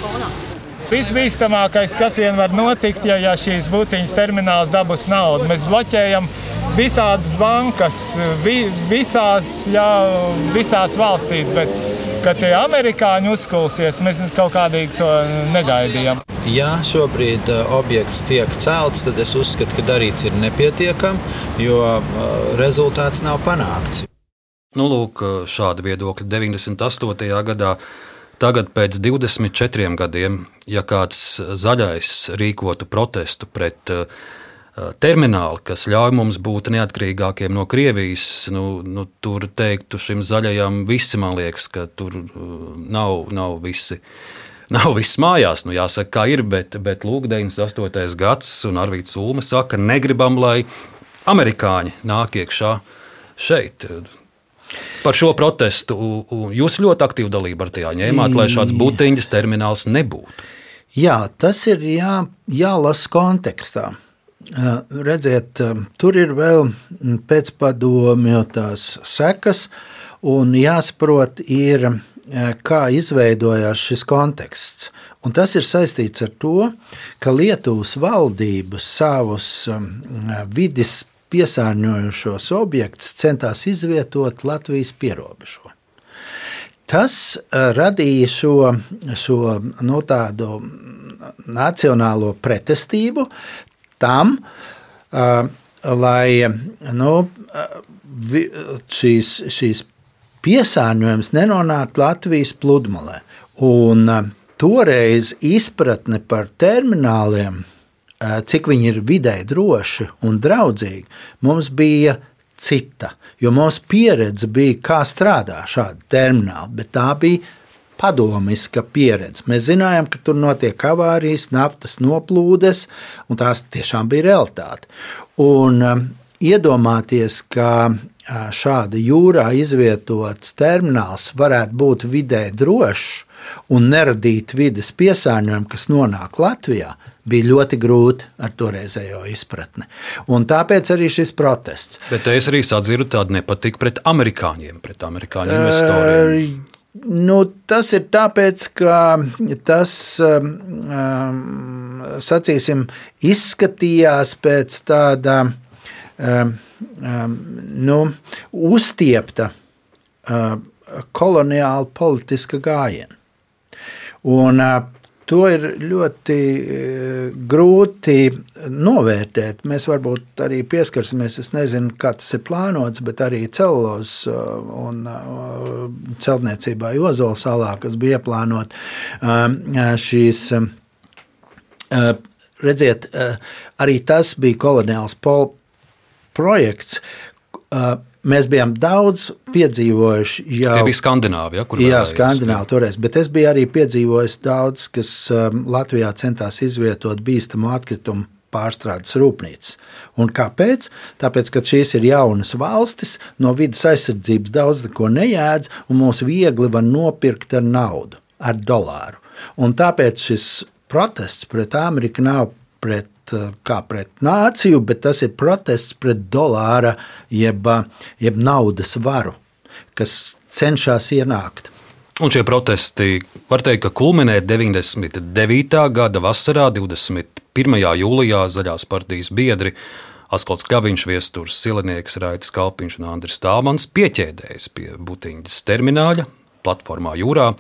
Visbīstamākais, kas vien var notikt, ja, ja šīs būtiņas termināls dabūs naudu. Mēs bloķējam visādas bankas, vi, visās, jā, visās valstīs. Bet, kad tie amerikāņi uzkulsies, mēs kaut kādīgi to negaidījām. Ja šobrīd uh, objekts tiek celts, tad es uzskatu, ka darīts ir nepietiekami, jo uh, rezultāts nav panākts. Nu, lūk, šādi viedokļi 98. gadā. Tagad, pēc 24 gadiem, ja kāds zaļais rīkotu protestu pret uh, termināli, kas ļauj mums būt neatkarīgākiem no Krievijas, nu, nu, tur teiktu šim zaļajam visi, man liekas, ka tur nav, nav visi. Nav viss mājās, nu jāsaka, kā ir, bet, bet Lūk, 98. gads, un Arvīts Ulme saka, negribam, lai amerikāņi nāk iekšā šeit. Par šo protestu jūs ļoti aktīvi dalību ar tajā ņēmāt, lai šāds būtiņas termināls nebūtu. Jā, tas ir jā, jālasa kontekstā. Redziet, tur ir vēl pēcpadomju tās sekas, un jāsaprot, ir, kā izveidojās šis konteksts. Un tas ir saistīts ar to, ka Lietuvas valdība savus vidus piesārņojušos objektus centās izvietot Latvijas pierobežo. Tas radīja šo, šo no nu, tādu nacionālo pretestību, tam, lai nu, šīs, šīs piesārņojums nenonāktu Latvijas pludmalē. Un toreiz izpratne par termināliem, cik viņi ir vidē droši un draudzīgi, mums bija cita. Jo mums pieredze bija, kā strādā šādi termināli, bet tā bija padomiska pieredze. Mēs zinājām, ka tur notiek avārijas, naftas noplūdes, un tās tiešām bija realitāte. Un um, iedomāties, ka šāda jūrā izvietots termināls varētu būt vidē drošs un neradīt vidas piesārņojumu, kas nonāk Latvijā, bija ļoti grūti ar toreizējo izpratni. Un tāpēc arī šis protests. Bet es arī sadzirdu tādu nepatiku pret amerikāņiem, pret amerikāņu investoriem. Nu, tas ir tāpēc, ka tas, um, sacīsim, izskatījās pēc tāda um, um, nu, uztiepta uh, koloniāla politiska gājiena. Un uh, To ir ļoti eh, grūti novērtēt. Mēs varbūt arī pieskarsimies, es nezinu, kā tas ir plānots, bet arī celos eh, un eh, celtniecībā Jozola salā, kas bija ieplānot šīs. Redziet, arī tas bija koloniāls projekts, Mēs bijām daudz piedzīvojuši jau. Tā bija Skandināvija, kur jā, Skandināvija toreiz, bet es biju arī piedzīvojis daudz, kas um, Latvijā centās izvietot bīstamu atkritumu pārstrādes rūpnīcas. Un kāpēc? Tāpēc, ka šīs ir jaunas valstis, no vidas aizsardzības daudz neko nejēdz, un mūs viegli var nopirkt ar naudu, ar dolāru. Un tāpēc šis protests pret Ameriku nav pret Eh, kā pret nāciju, bet tas ir protests pret dolāra jeb, jeb naudas varu, kas cenšas ienākt. Un šie protesti, var teikt, ka kulminē 99. gada vasarā, 21. jūlijā Zaļās partijas biedri Askolts Kļaviņš, Viesturs, Silinieks, Raitas Kalpiņš un Andris Tālmans pieķēdējas pie Butiņas termināļa platformā Jūrā.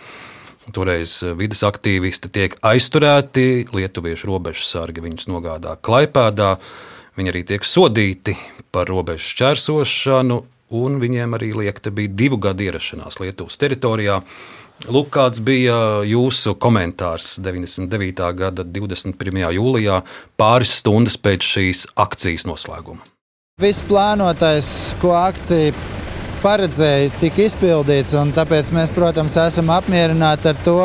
Toreiz eh, vidas aktīvisti tiek aizturēti, lietuviešu robežas sargi viņus nogādā Klaipēdā. Viņi arī tiek sodīti par robežu šķērsošanu, un viņiem arī liekta bija divu gadu ierašanās Lietuvas teritorijā. Lūk, kāds bija jūsu komentārs 99. gada 21. jūlijā, pāris stundas pēc šīs akcijas noslēguma. Viss plānotais, ko akcija paredzēja, tika izpildīts. Tāpēc mēs, protams, esam apmierināti ar to.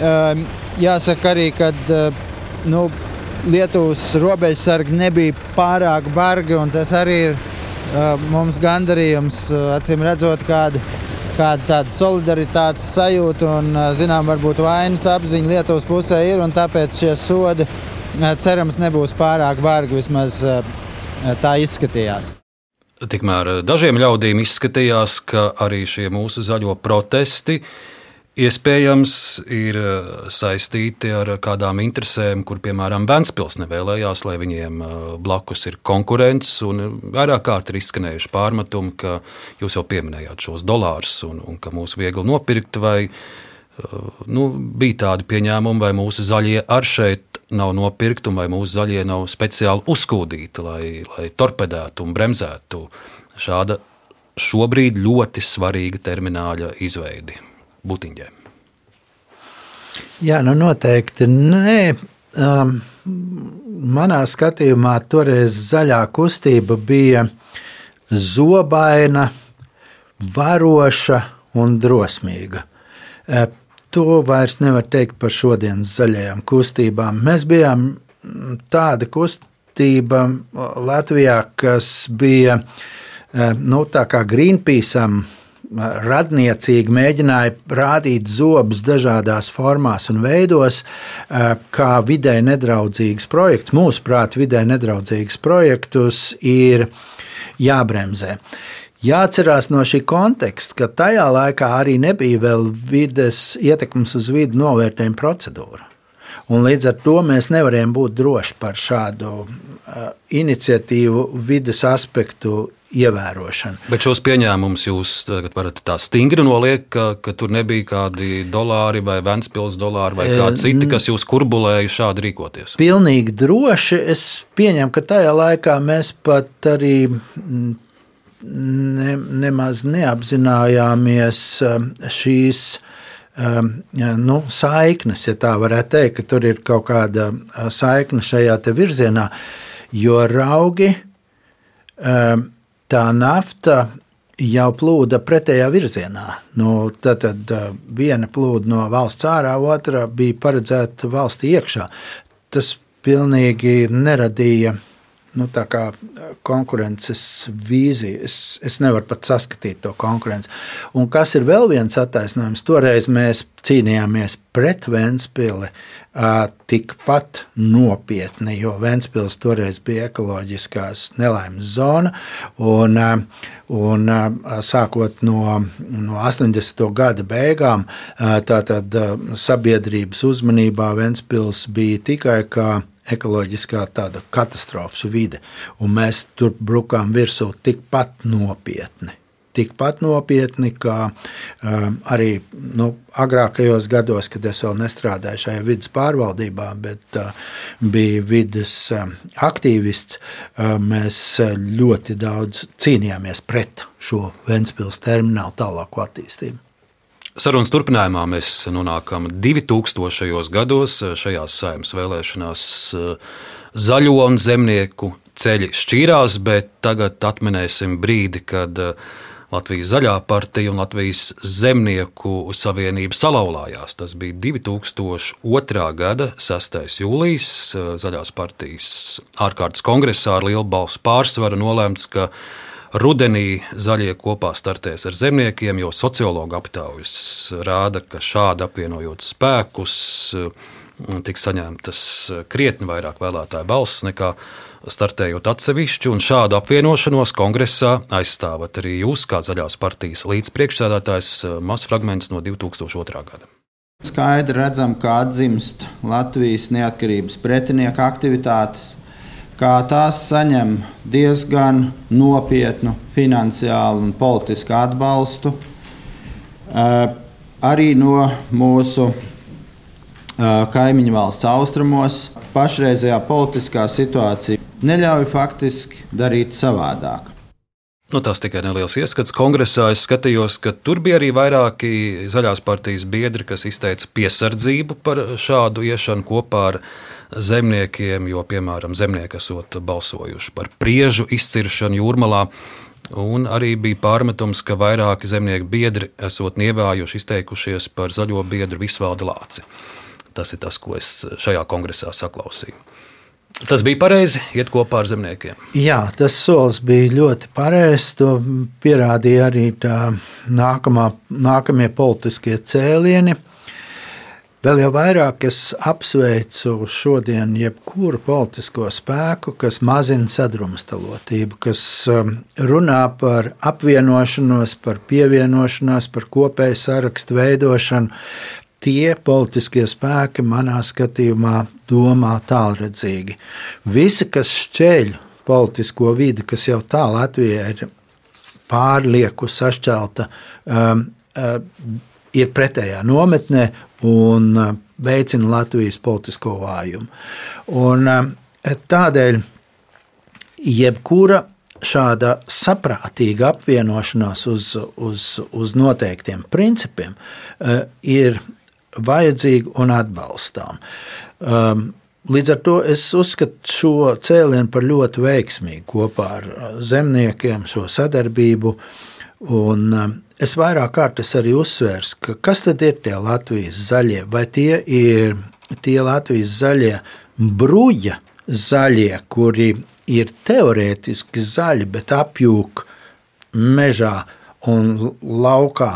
Ehm, jāsaka arī, ka eh, nu, Lietuvas robežsargi nebija pārāk bargi, un tas arī ir eh, mums gandarījums, eh, acīm redzot, kāda, kāda tāda solidaritātes sajūta un, zinām, varbūt vainas apziņa Lietuvas pusē ir, tāpēc šie sodi cerams nebūs pārāk bargi, vismaz tā izskatījās. Tikmēr eh, dažiem ļaudīm izskatījās, ka arī šie mūsu zaļo protesti iespējams ir eh, saistīti ar kādām interesēm, kur, piemēram, Vēnspils nevēlējās, lai viņiem eh, blakus ir konkurence. Vairāk kārt ir izskanējuši pārmetumi, ka jūs jau pieminējāt šos dolārus un, un ka mūs viegli nopirkt. Vai, nu, bija tādi pieņēmumi, vai mūsu zaļie ar šeit nav nopirkti, vai mūsu zaļie nav speciāli uzkūdīti, lai, lai torpedētu un bremzētu šāda šobrīd ļoti svarīga termināla izveidi Butiņģē. Jā, nu noteikti nē. Um, manā skatījumā toreiz zaļā kustība bija zobaina, varoša un drosmīga. To vairs nevar teikt par šodienas zaļajām kustībām. Mēs bijām tāda kustība Latvijā, kas bija eh, nu, tā kā Greenpeaceam eh, radniecīgi mēģināja rādīt zobus dažādās formās un veidos, eh, kā vidē nedraudzīgs projekts. Mūsuprāt, vidē nedraudzīgs projektus ir jābremzē. Jāatcerās no šī konteksta, ka tajā laikā arī nebija vēl vides ietekmes uz vidi novērtējuma procedūra. Un līdz ar to mēs nevarējām būt droši par šādu uh, iniciatīvu, vidas aspektu ievērošanu. Bet šos pieņēmumus jūs varat tā stingri noliekt, ka, ka tur nebija kādi dolāri vai Vēncpils dolāri vai kādi citi, kas jūs kurbulēja šādi rīkoties. Pilnīgi droši. Es pieņemu, ka tajā laikā mēs pat arī ne, nemaz neapzinājāmies um, šīs um, nu, saiknes, ja tā varētu teikt, ka tur ir kaut kāda uh, saikne šajā virzienā, jo raugi um, tā nafta jau plūda pretējā virzienā. Nu, tad, tad viena plūda no valsts ārā, otra bija paredzēta valstī iekšā. Tas pilnīgi neradīja nu, konkurences vīziju. Es, es nevaru pat saskatīt to konkurenci. Un kas ir vēl viens attaisnojums? Toreiz mēs cīnījāmies pret Vēnspili tikpat nopietni, jo Vēnspils toreiz bija ekoloģiskās nelaimes zona. Un, un sākot no, no 80. gada beigām, tātad sabiedrības uzmanībā Vēnspils bija tikai kā ekoloģiskā tāda katastrofas vide, un mēs tur brukām virsū tikpat nopietni. Tikpat nopietni, kā um, arī nu, agrākajos gados, kad es vēl nestrādāju šajā vidas pārvaldībā, bet uh, biju vidas um, aktīvists, uh, mēs uh, ļoti daudz cīnījāmies pret šo Ventspils terminālu tālāku attīstību. Sarunas turpinājumā mēs nonākam 2000. gados. Šajās saimnes vēlēšanās eh, zaļo un zemnieku ceļi šķīrās, bet tagad atminēsim brīdi, kad eh, Latvijas zaļā partija un Latvijas zemnieku savienība salauzās. Tas bija 2002. gada 6. jūlijas eh, zaļās partijas ārkārtas kongresā ar lielu balsu pārsvaru nolēmts, ka Rudenī zaļie kopā startēs ar zemniekiem, jo sociologu aptaujas rāda, ka šādi apvienojot spēkus, tiks saņemtas krietni vairāk vēlētāju balss nekā startējot atsevišķi, un šādu apvienošanos kongresā aizstāvat arī jūs, kā zaļās partijas līdzpriekšsēdētājs, mazs fragments no 2002. gada. Skaidri redzam, kā atdzimst Latvijas neatkarības pretinieka aktivitātes, kā tās saņem diezgan nopietnu finansiālu un politisku atbalstu eh, arī no mūsu eh, kaimiņu valsts austrumos. Pašreizējā politiskā situācija neļauj faktiski darīt savādāk. Nu, tas tikai neliels ieskats kongresā. Es skatījos, ka tur bija arī vairāki zaļās partijas biedri, kas izteica piesardzību par šādu iešanu kopā ar zemniekiem, jo, piemēram, zemnieki esot balsojuši par priežu izciršanu jūrmalā. Un arī bija pārmetums, ka vairāki zemnieku biedri esot nievājuši izteikušies par zaļo biedru Visvaldi Lāci. Tas ir tas, ko es šajā kongresā saklausīju. Tas bija pareizi, iet kopā ar zemniekiem. Jā, tas solis bija ļoti pareizs. To pierādīja arī nākamā, nākamie politiskie cēlieni. Vēl jau vairāk es apsveicu šodien jebkuru politisko spēku, kas mazina sadrumstalotību, kas um, runā par apvienošanos, par pievienošanos, par kopēju sarakstu veidošanu. Tie politiskie spēki manā skatījumā domā tālredzīgi. Visi, kas šķēļ politisko vidi, kas jau tā Latvijā ir pārlieku sašķelta, um, uh, ir pretējā nometnē un uh, veicina Latvijas politisko vājumu. Un, uh, tādēļ jebkura šāda saprātīga apvienošanās uz, uz, uz noteiktiem principiem uh, ir vajadzīga un atbalstām. Um, līdz ar to es uzskatu šo cēlienu par ļoti veiksmīgu kopā ar zemniekiem, šo sadarbību. Un, um, Es vairāk kārtas arī uzsvēru, ka kas tad ir tie Latvijas zaļie? Vai tie ir tie Latvijas zaļie bruģa zaļie, kuri ir teorētiski zaļi, bet apjūk mežā un laukā,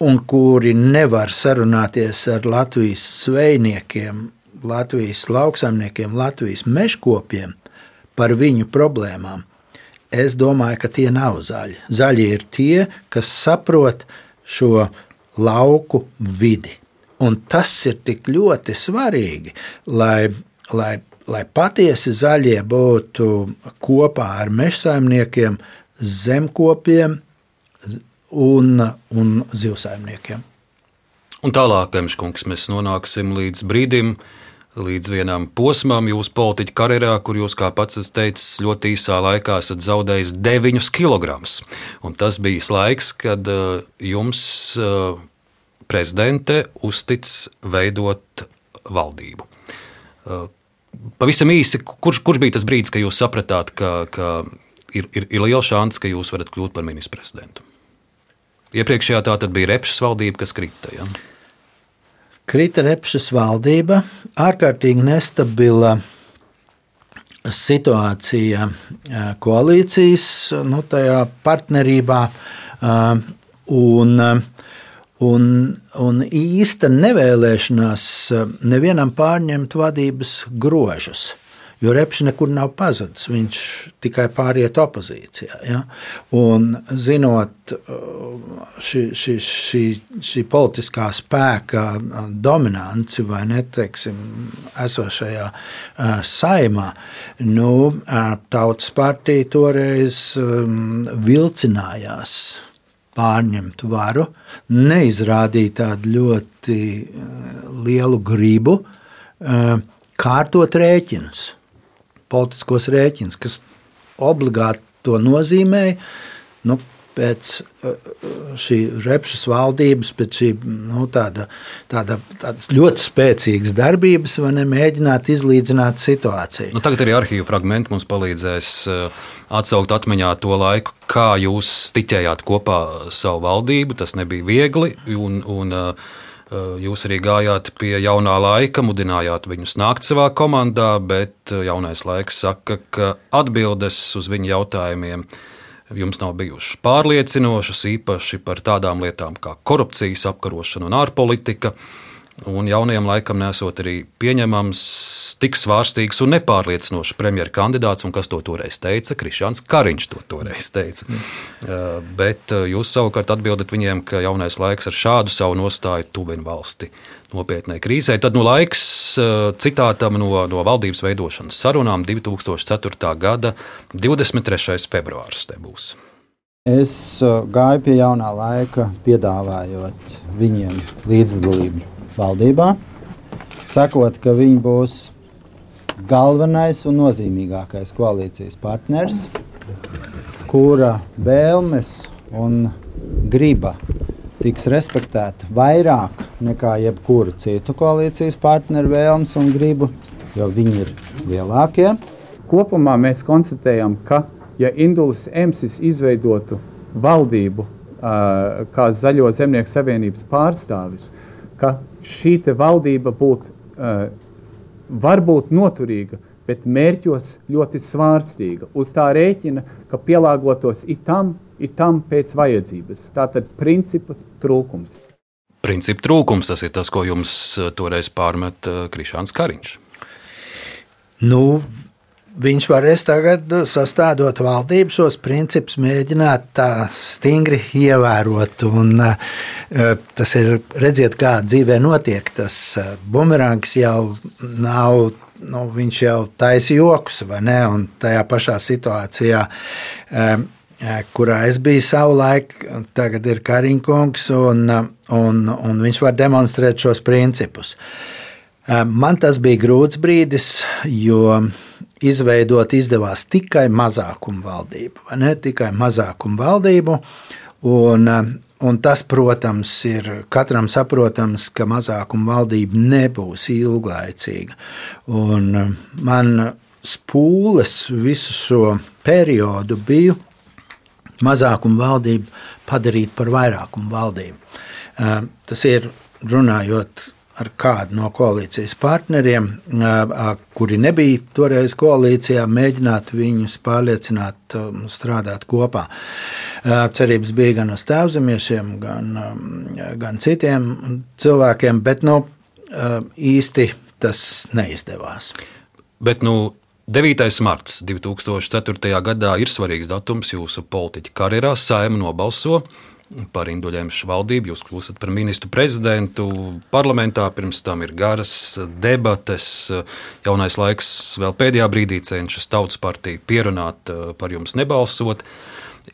un kuri nevar sarunāties ar Latvijas zvejniekiem, Latvijas lauksaimniekiem, Latvijas mežkopiem par viņu problēmām es domāju, ka tie nav zaļi. Zaļi ir tie, kas saprot šo lauku vidi. Un tas ir tik ļoti svarīgi, lai, lai, lai patiesi zaļie būtu kopā ar mežsaimniekiem, zemkopiem un, un zivsaimniekiem. Un tālāk, Emškungs, mēs nonāksim līdz brīdim, līdz vienam posmam jūsu politiķa karjerā, kur jūs, kā pats esat teicis, ļoti īsā laikā esat zaudējis 9 kg. Un tas bija laiks, kad uh, jums uh, prezidente uztic veidot valdību. Uh, pavisam īsi, kurš, kurš bija tas brīdis, kad jūs sapratāt, ka, ka ir, ir, ir liela šāns, ka jūs varat kļūt par ministru prezidentu. Iepriekšējā tā bija Repšas valdība, kas krita. Ja? Krita Repšas valdība, ārkārtīgi nestabila situācija koalīcijas nu, partnerībā. Un, un, un īsta nevēlēšanās nevienam pārņemt vadības grožus. Jo Repšs nekur nav pazudis. Viņš tikai pāriet opozīcijā. Ja? Un zinot uh, šī, šī, šī, šī politiskā spēka dominanci vai neteiksim, esošajā uh, saimā, nu, uh, Tautas partija toreiz um, vilcinājās pārņemt varu, neizrādīja tādu ļoti lielu gribu kārtot rēķinus politiskos rēķinus, kas obligāti to nozīmēja. Nu, pēc uh, šī repšas valdības, pēc šī nu, tāda, tāda, ļoti spēcīgas darbības, var nemēģināt izlīdzināt situāciju. Nu, tagad arī arhīvu fragmenti mums palīdzēs uh, atsaukt atmiņā to laiku, kā jūs stiķējāt kopā savu valdību. Tas nebija viegli. Un, un, uh, jūs arī gājāt pie jaunā laika, mudinājāt viņus nākt savā komandā, bet eh, jaunais laiks saka, ka atbildes uz viņu jautājumiem jums nav bijušas pārliecinošas, īpaši par tādām lietām kā korupcijas apkarošana un ārpolitika. Un jaunajam laikam nesot arī pieņemams tik svārstīgs un nepārliecinošs premjeras kandidāts, un kas to toreiz teica? Krišāns Kariņš to toreiz teica. Mm. Uh, bet uh, jūs savukārt atbildat viņiem, ka jaunais laiks ar šādu savu nostāju tuvina valsti nopietnai krīzē. Tad nu laiks uh, citātam no, no valdības veidošanas sarunām 2004. gada 23. februāris te būs. Es gāju pie jaunā laika, piedāvājot viņiem līdzdalību valdībā, sakot, ka viņi būs galvenais un nozīmīgākais koalīcijas partners, kura vēlmes un griba tiks respektēta vairāk nekā jebkura citu koalīcijas partneru vēlmes un gribu, jo viņi ir lielākie. Kopumā mēs konstatējam, ka, ja Indulis Emsis izveidotu valdību kā Zaļo zemnieku savienības pārstāvis, ka šī valdība būtu var būt noturīga, bet mērķos ļoti svārstīga. Uz tā rēķina, ka pielāgotos itam, itam pēc vajadzības. Tātad principa trūkums. Principa trūkums tas ir tas, ko jums eh, toreiz pārmet eh, Krišāns Kariņš. Nu, viņš varēs tagad sastādot valdību šos principus, mēģināt tā stingri ievērot. Un, uh, tas ir redziet, kā dzīvē notiek. Tas uh, bumerāns jau nav. Nu, viņš jau taisa joks, vai ne? Un tajā pašā situācijā, um, kurā es biju savulaik, tagad ir Kariņkungs, un, un, un viņš var demonstrēt šos principus. Man tas bija grūts brīdis, jo izveidot izdevās tikai mazākumu valdību, ne tikai mazākumu valdību. Un, un tas, protams, ir katram saprotams, ka mazākuma valdība nebūs ilglaicīga. Un man spūles visu šo periodu bija mazākuma valdību padarīt par vairākumu valdību. Tas ir runājot ar kādu no koalīcijas partneriem, kuri nebija toreiz koalīcijā, mēģināt viņus pārliecināt, strādāt kopā. Cerības bija gan uz tēvzemiešiem, gan, gan citiem cilvēkiem, bet nu, īsti tas neizdevās. Bet, nu, 9. marts 2004. gadā ir svarīgs datums jūsu politiķa karjerā. Saima nobalso par Induļēmšu valdību. Jūs kļūstat par ministru prezidentu. Parlamentā pirms tam ir garas debates. Jaunais laiks vēl pēdējā brīdī cenšas tautas partiju pierunāt par jums nebalsot.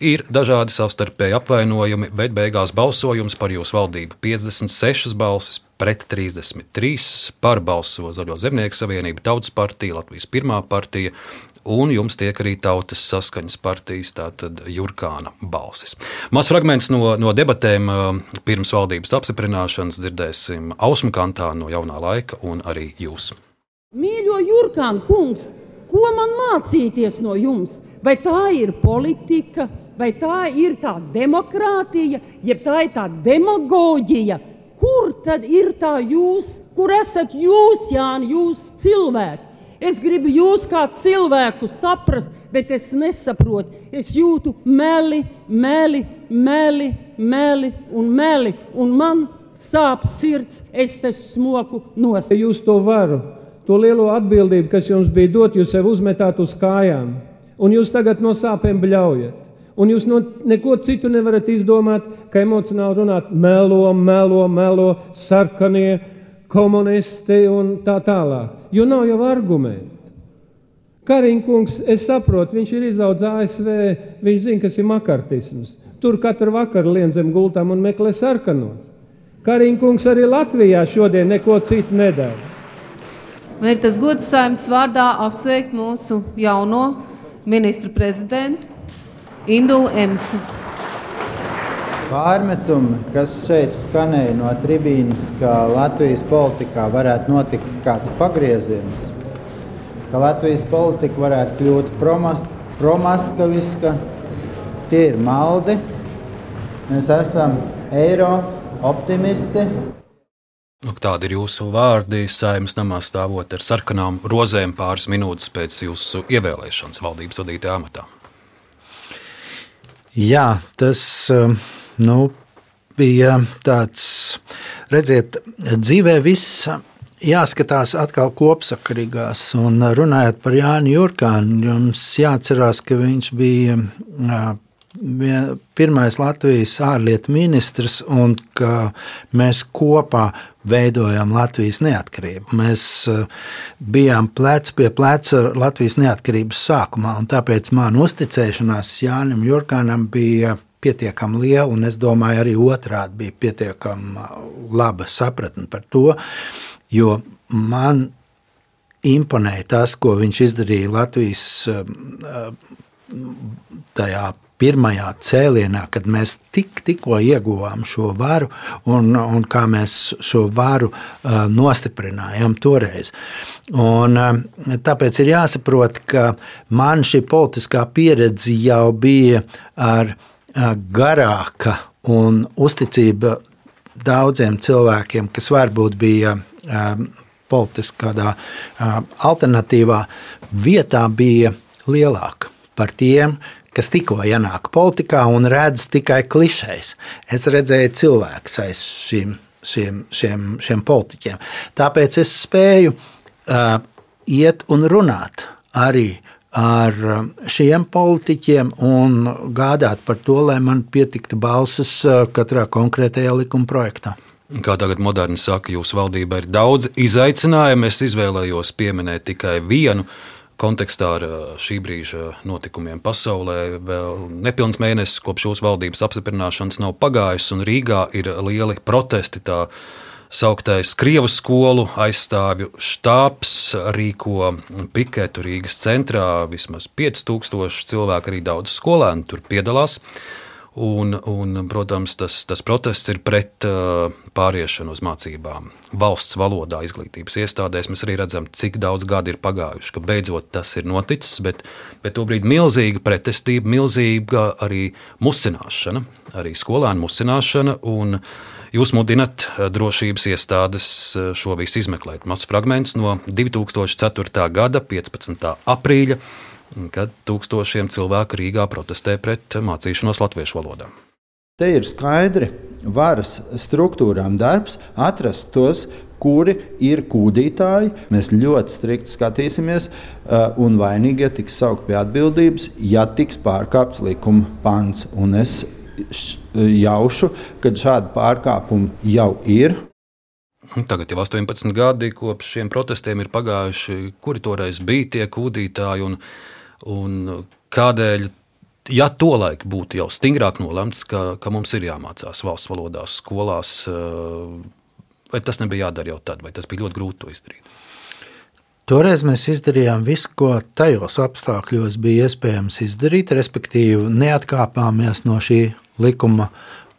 Ir dažādi savstarpēji apvainojumi, bet beigās balsojums par jūsu valdību 56 balsis pret 33 par balso Zaļo zemnieku savienību, Tautas partija, Latvijas pirmā partija un jums tiek arī tautas saskaņas partijas, tātad Jurkāna balsis. Mazs fragments no, no debatēm pirms valdības apstiprināšanas dzirdēsim Ausmu kantā no jaunā laika un arī jūs. Mīļo Jurkāna kungs, ko man mācīties no jums? Vai tā ir politika, vai tā ir tā demokrātija, jeb tā ir tā demagoģija? Kur tad ir tā jūs, kur esat jūs, Jāni, jūs cilvēki? Es gribu jūs kā cilvēku saprast, bet es nesaprotu. Es jūtu meli, meli, meli, meli un meli, un man sāp sirds, es te smoku nost. Jūs to varu, to lielo atbildību, kas jums bija dot, jūs sev uzmetāt uz kājām, un jūs tagad no sāpēm bļaujat. Un jūs no neko citu nevarat izdomāt, kā emocionāli runāt, melo, melo, melo, sarkanie komunisti un tā tālāk. Jo nav jau argumentu. Kariņkungs, es saprotu, viņš ir izaudzis ASV, viņš zina, kas ir makartisms. Tur katru vakaru lien zem gultām un meklē sarkanos. Kariņkungs arī Latvijā šodien neko citu nedara. Man ir tas gods saimnes vārdā apsveikt mūsu jauno ministru prezidentu Indulu Emsi. Pārmetumi, kas šeit skanēja no tribīnas, ka Latvijas politikā varētu notikt kāds pagrieziens, ka Latvijas politika varētu kļūt promas, promaskaviska, tie ir maldi. Mēs esam eiro optimisti. Nu, tādi ir jūsu vārdi. Saimnes namā stāvot ar sarkanām rozēm pāris minūtes pēc jūsu ievēlēšanas valdības vadītāja amatā. Jā, tas um, nu, bija tāds, redziet, dzīvē viss jāskatās atkal kopsakarīgās. Un runājot par Jānu Jurkānu, jums jāatcerās, ka viņš bija pirmais Latvijas ārlietu ministrs un ka mēs kopā veidojām Latvijas neatkarību. Mēs bijām plec pie pleca Latvijas neatkarības sākumā, un tāpēc man uzticēšanās Jānim Jurkānam bija pietiekami liela, un es domāju, arī otrādi bija pietiekami laba sapratne par to, jo man imponēja tas, ko viņš izdarīja Latvijas tajā pirmajā cēlienā, kad mēs tik, tikko ieguvām šo varu un, un kā mēs šo varu uh, nostiprinājām toreiz. Un, uh, tāpēc ir jāsaprot, ka man šī politiskā pieredze jau bija ar uh, garāka un uzticība daudziem cilvēkiem, kas varbūt bija politiski kādā alternatīvā vietā, bija lielāka par tiem, kas tikko ienāk politikā un redz tikai klišejas. Es redzēju cilvēkus aiz šīm, šiem, šiem, šiem politiķiem. Tāpēc es spēju uh, iet un runāt arī ar šiem politiķiem un gādāt par to, lai man pietiktu balsis uh, katrā konkrētajā likuma projektā. Kā tagad moderni saka, jūsu valdība ir daudz izaicinājumu. Es izvēlējos pieminēt tikai vienu. Kontekstā ar šī brīža notikumiem pasaulē vēl nepilns mēnesis kopš jūsu valdības apstiprināšanas nav pagājis, un Rīgā ir lieli protesti. Tā sauktais Krievu skolu aizstāvju štābs rīko piketu Rīgas centrā. Vismaz 5000 cilvēku, arī daudz skolēnu tur piedalās. Un, un, protams, tas, tas protests ir pret uh, pāriešanu uz mācībām. Valsts valodā, izglītības iestādēs mēs arī redzam, cik daudz gadi ir pagājuši, ka beidzot tas ir noticis, bet, bet tobrīd milzīga pretestība, milzīga arī musināšana, arī skolēnu musināšana. Un, uh, Jūs mudinat eh, drošības iestādes eh, šo visu izmeklēt. Mazs fragments no 2004. gada 15. aprīļa, kad tūkstošiem cilvēku Rīgā protestē pret mācīšanos latviešu valodā. Te ir skaidri varas struktūrām darbs atrast tos, kuri ir kūdītāji. Mēs ļoti strikti skatīsimies, eh, un vainīgie tiks saukt pie atbildības, ja tiks pārkāpts likuma pants. Un es jaušu, ka šādi pārkāpumi jau ir. Tagad jau 18 gadi kopš šiem protestiem ir pagājuši. Kuri toreiz bija tie kūdītāji un, un kādēļ? Ja tolaik būtu jau stingrāk nolemts, ka, ka mums ir jāmācās valsts valodās, skolās, vai tas nebija jādara jau tad, vai tas bija ļoti grūti to izdarīt? Toreiz mēs izdarījām visu, ko tajos apstākļos bija iespējams izdarīt, respektīvi, neatkāpāmies no šī likuma,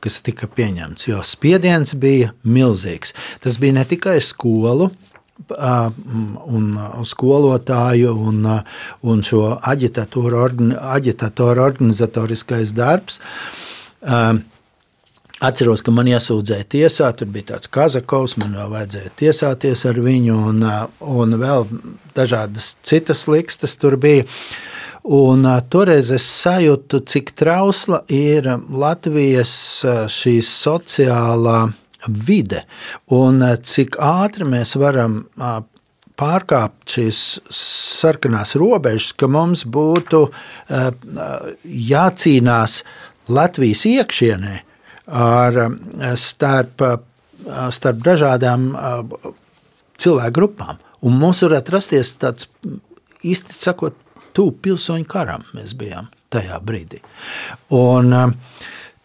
kas tika pieņemts, jo spiediens bija milzīgs. Tas bija ne tikai skolu un skolotāju un, un šo aģitatoru, aģitatoru organizatoriskais darbs. Atceros, ka man iesūdzēja tiesā, tur bija tāds Kazakovs, man vēl vajadzēja tiesāties ar viņu, un, un vēl dažādas citas likstas tur bija. Un, uh, toreiz es sajūtu, cik trausla ir Latvijas šī sociālā vide un cik ātri mēs varam pārkāpt šīs sarkanās robežas, ka mums būtu jācīnās Latvijas iekšienē ar, starp, starp dažādām cilvēku grupām. Un mums varētu rasties tāds īsti sakot, tuvu pilsoņu karam mēs bijām tajā brīdī. Un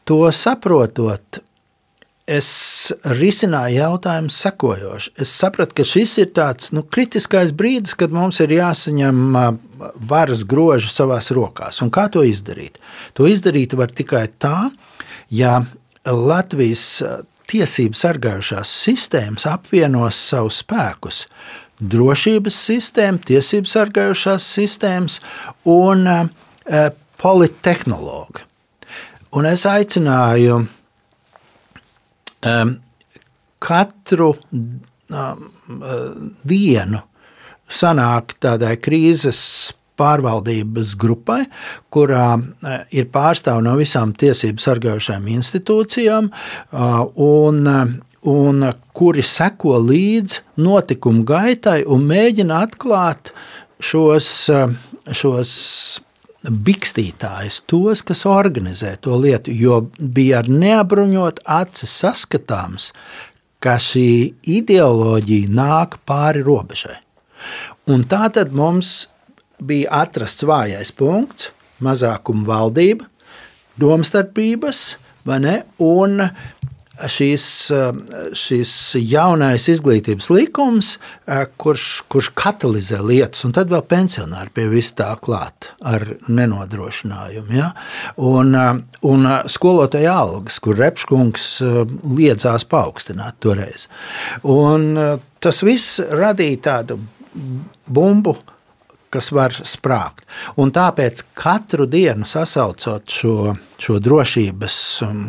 to saprotot, es risināju jautājumu sekojoši. Es sapratu, ka šis ir tāds nu, kritiskais brīdis, kad mums ir jāsaņem varas groži savās rokās. Un kā to izdarīt? To izdarīt var tikai tā, ja Latvijas tiesību sargājušās sistēmas apvienos savus spēkus. Drošības sistēma, tiesību sargājušās sistēmas un e, politehnologi. Un es aicināju e, katru dienu sanākt tādai krīzes pārvaldības grupai, kurā eh, ir pārstāvi no visām tiesību sargājušajām institūcijām, un, un kuri seko līdzi notikumu gaitai un mēģina atklāt šos, šos bikstītājus, tos, kas organizē to lietu, jo bija ar neapbruņot acis saskatāms, ka šī ideoloģija nāk pāri robežai. Un tā tad mums bija atrasts vājais punkts, mazākuma valdība, domstarpības, un šīs, šīs jaunais izglītības likums, kurš, kurš katalizē lietas, un tad vēl pensionāri pie vis tā klāt ar nenodrošinājumu. Ja? Un, un skolotāja algas, kur Repškungs liedzās paaugstināt toreiz. Un tas viss radīja tādu bumbu kas var sprāgt. Un tāpēc katru dienu sasaucot šo, šo drošības um,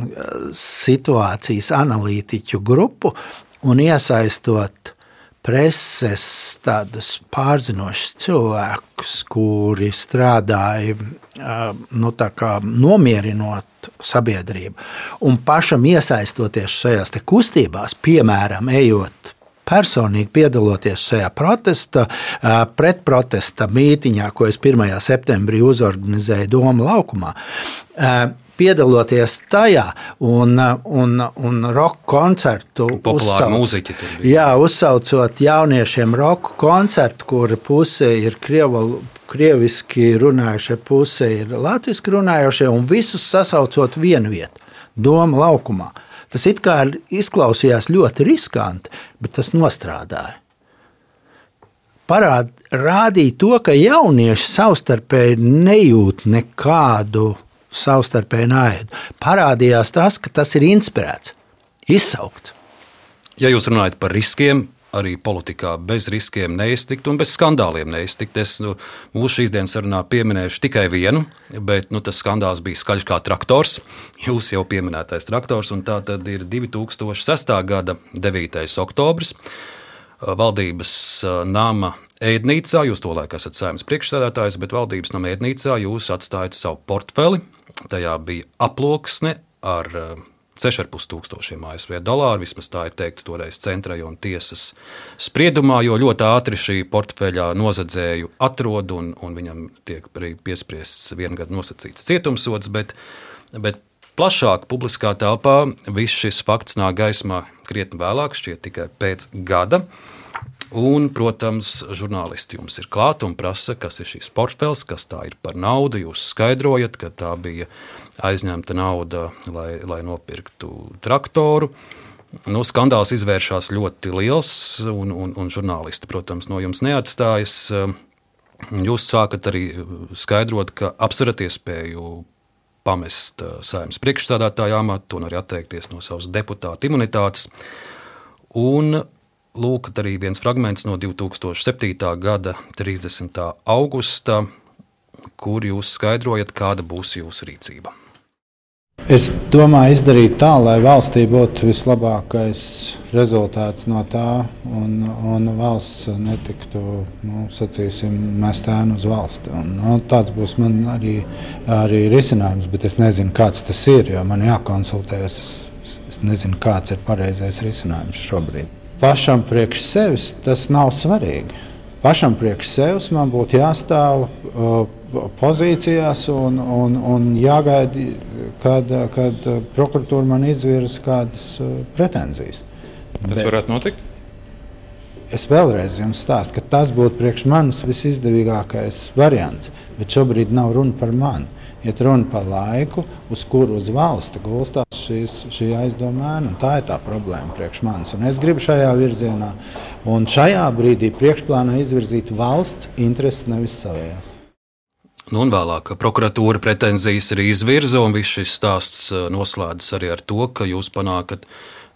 situācijas analītiķu grupu un iesaistot preses tādus pārzinošus cilvēkus, kuri strādāja um, nu, nomierinot sabiedrību, un pašam iesaistoties šajās kustībās, piemēram, ejot personīgi piedaloties šajā protesta, pretprotesta mītiņā, ko es 1. septembrī uzorganizēju Doma laukumā piedaloties tajā un, un, un roka koncertu. Populāra mūziķa. Jā, uzsaucot jauniešiem roka koncertu, kur puse ir krievu, krieviski runājušie, puse ir latviski runājošie, un visus sasaucot vienu vietu, Doma laukumā. Tas it kā izklausījās ļoti riskanti, bet tas nostrādāja. Parād, rādīja to, ka jaunieši savstarpēji nejūt nekādu savstarpēju naidu. Parādījās tas, ka tas ir inspirēts, izsaukts. Ja jūs runājat par riskiem, arī politikā bez riskiem neiztikt un bez skandāliem neiztikt. Es nu, mūsu šīs dienas sarunā pieminēšu tikai vienu, bet nu, tas skandāls bija skaļš kā traktors. Jūs jau pieminētais traktors, un tā tad ir 2006. gada 9. oktobris. Valdības nama ēdnīcā, jūs to laikā esat saimnes priekšsēdētājs, bet valdības nama ēdnīcā jūs atstājat savu portfeli. Tajā bija aploksne ar 6,5 tūkstošiem ASV dolāru. Vismaz tā ir teikts toreiz centra un tiesas spriedumā, jo ļoti ātri šī portfeļā nozadzēju atrod un, un viņam tiek piespriests vienu gadu nosacīts cietumsods. Bet, bet plašāk publiskā telpā viss šis fakts nāk gaismā krietni vēlāk, šķiet tikai pēc gada. Un, protams, žurnālisti jums ir klāti un prasa, kas ir šis portfels, kas tā ir par naudu. Jūs skaidrojat, ka tā bija aizņemta nauda, lai, lai nopirktu traktoru. Nu, skandāls izvēršas ļoti liels, un, un, un žurnālisti, protams, no jums neatstājas. Jūs sākat arī skaidrot, ka apsverat iespēju pamest saimnes priekšstādātāju amatu un arī atteikties no savas deputāta imunitātes. Un lūk, arī viens fragments no 2007. gada 30. augusta, kur jūs skaidrojat, kāda būs jūsu rīcība. Es domāju, izdarīt tā, lai valstī būtu vislabākais rezultāts no tā, un, un valsts netiktu nu, sacīsim, mest ēnu uz valsti. Un, nu, tāds būs man arī, arī risinājums, bet es nezinu, kāds tas ir, jo man jākonsultējas. Es, es nezinu, kāds ir pareizais risinājums šobrīd. Pašam priekš sevis tas nav svarīgi. Pašam priekš sevis man būtu jāstāv. Uh, pozīcijās un, un, un jāgaida, kad, kad prokuratūra man izvirza kādas uh, pretenzijas. Tas Bet, varētu notikt? Es vēlreiz jums stāstu, ka tas būtu priekš manis visizdevīgākais variants. Bet šobrīd nav runa par mani. Ir runa par laiku, uz kuru uz valsti gulstās šīs, šī aizdomēna. Tā ir tā problēma priekš manis. Un es gribu šajā virzienā un šajā brīdī priekšplānā izvirzīt valsts intereses, nevis savējās. Nu, un vēlāk prokuratūra pretenzijas arī izvirza, un viss šis stāsts eh, noslēdzas arī ar to, ka jūs panākat,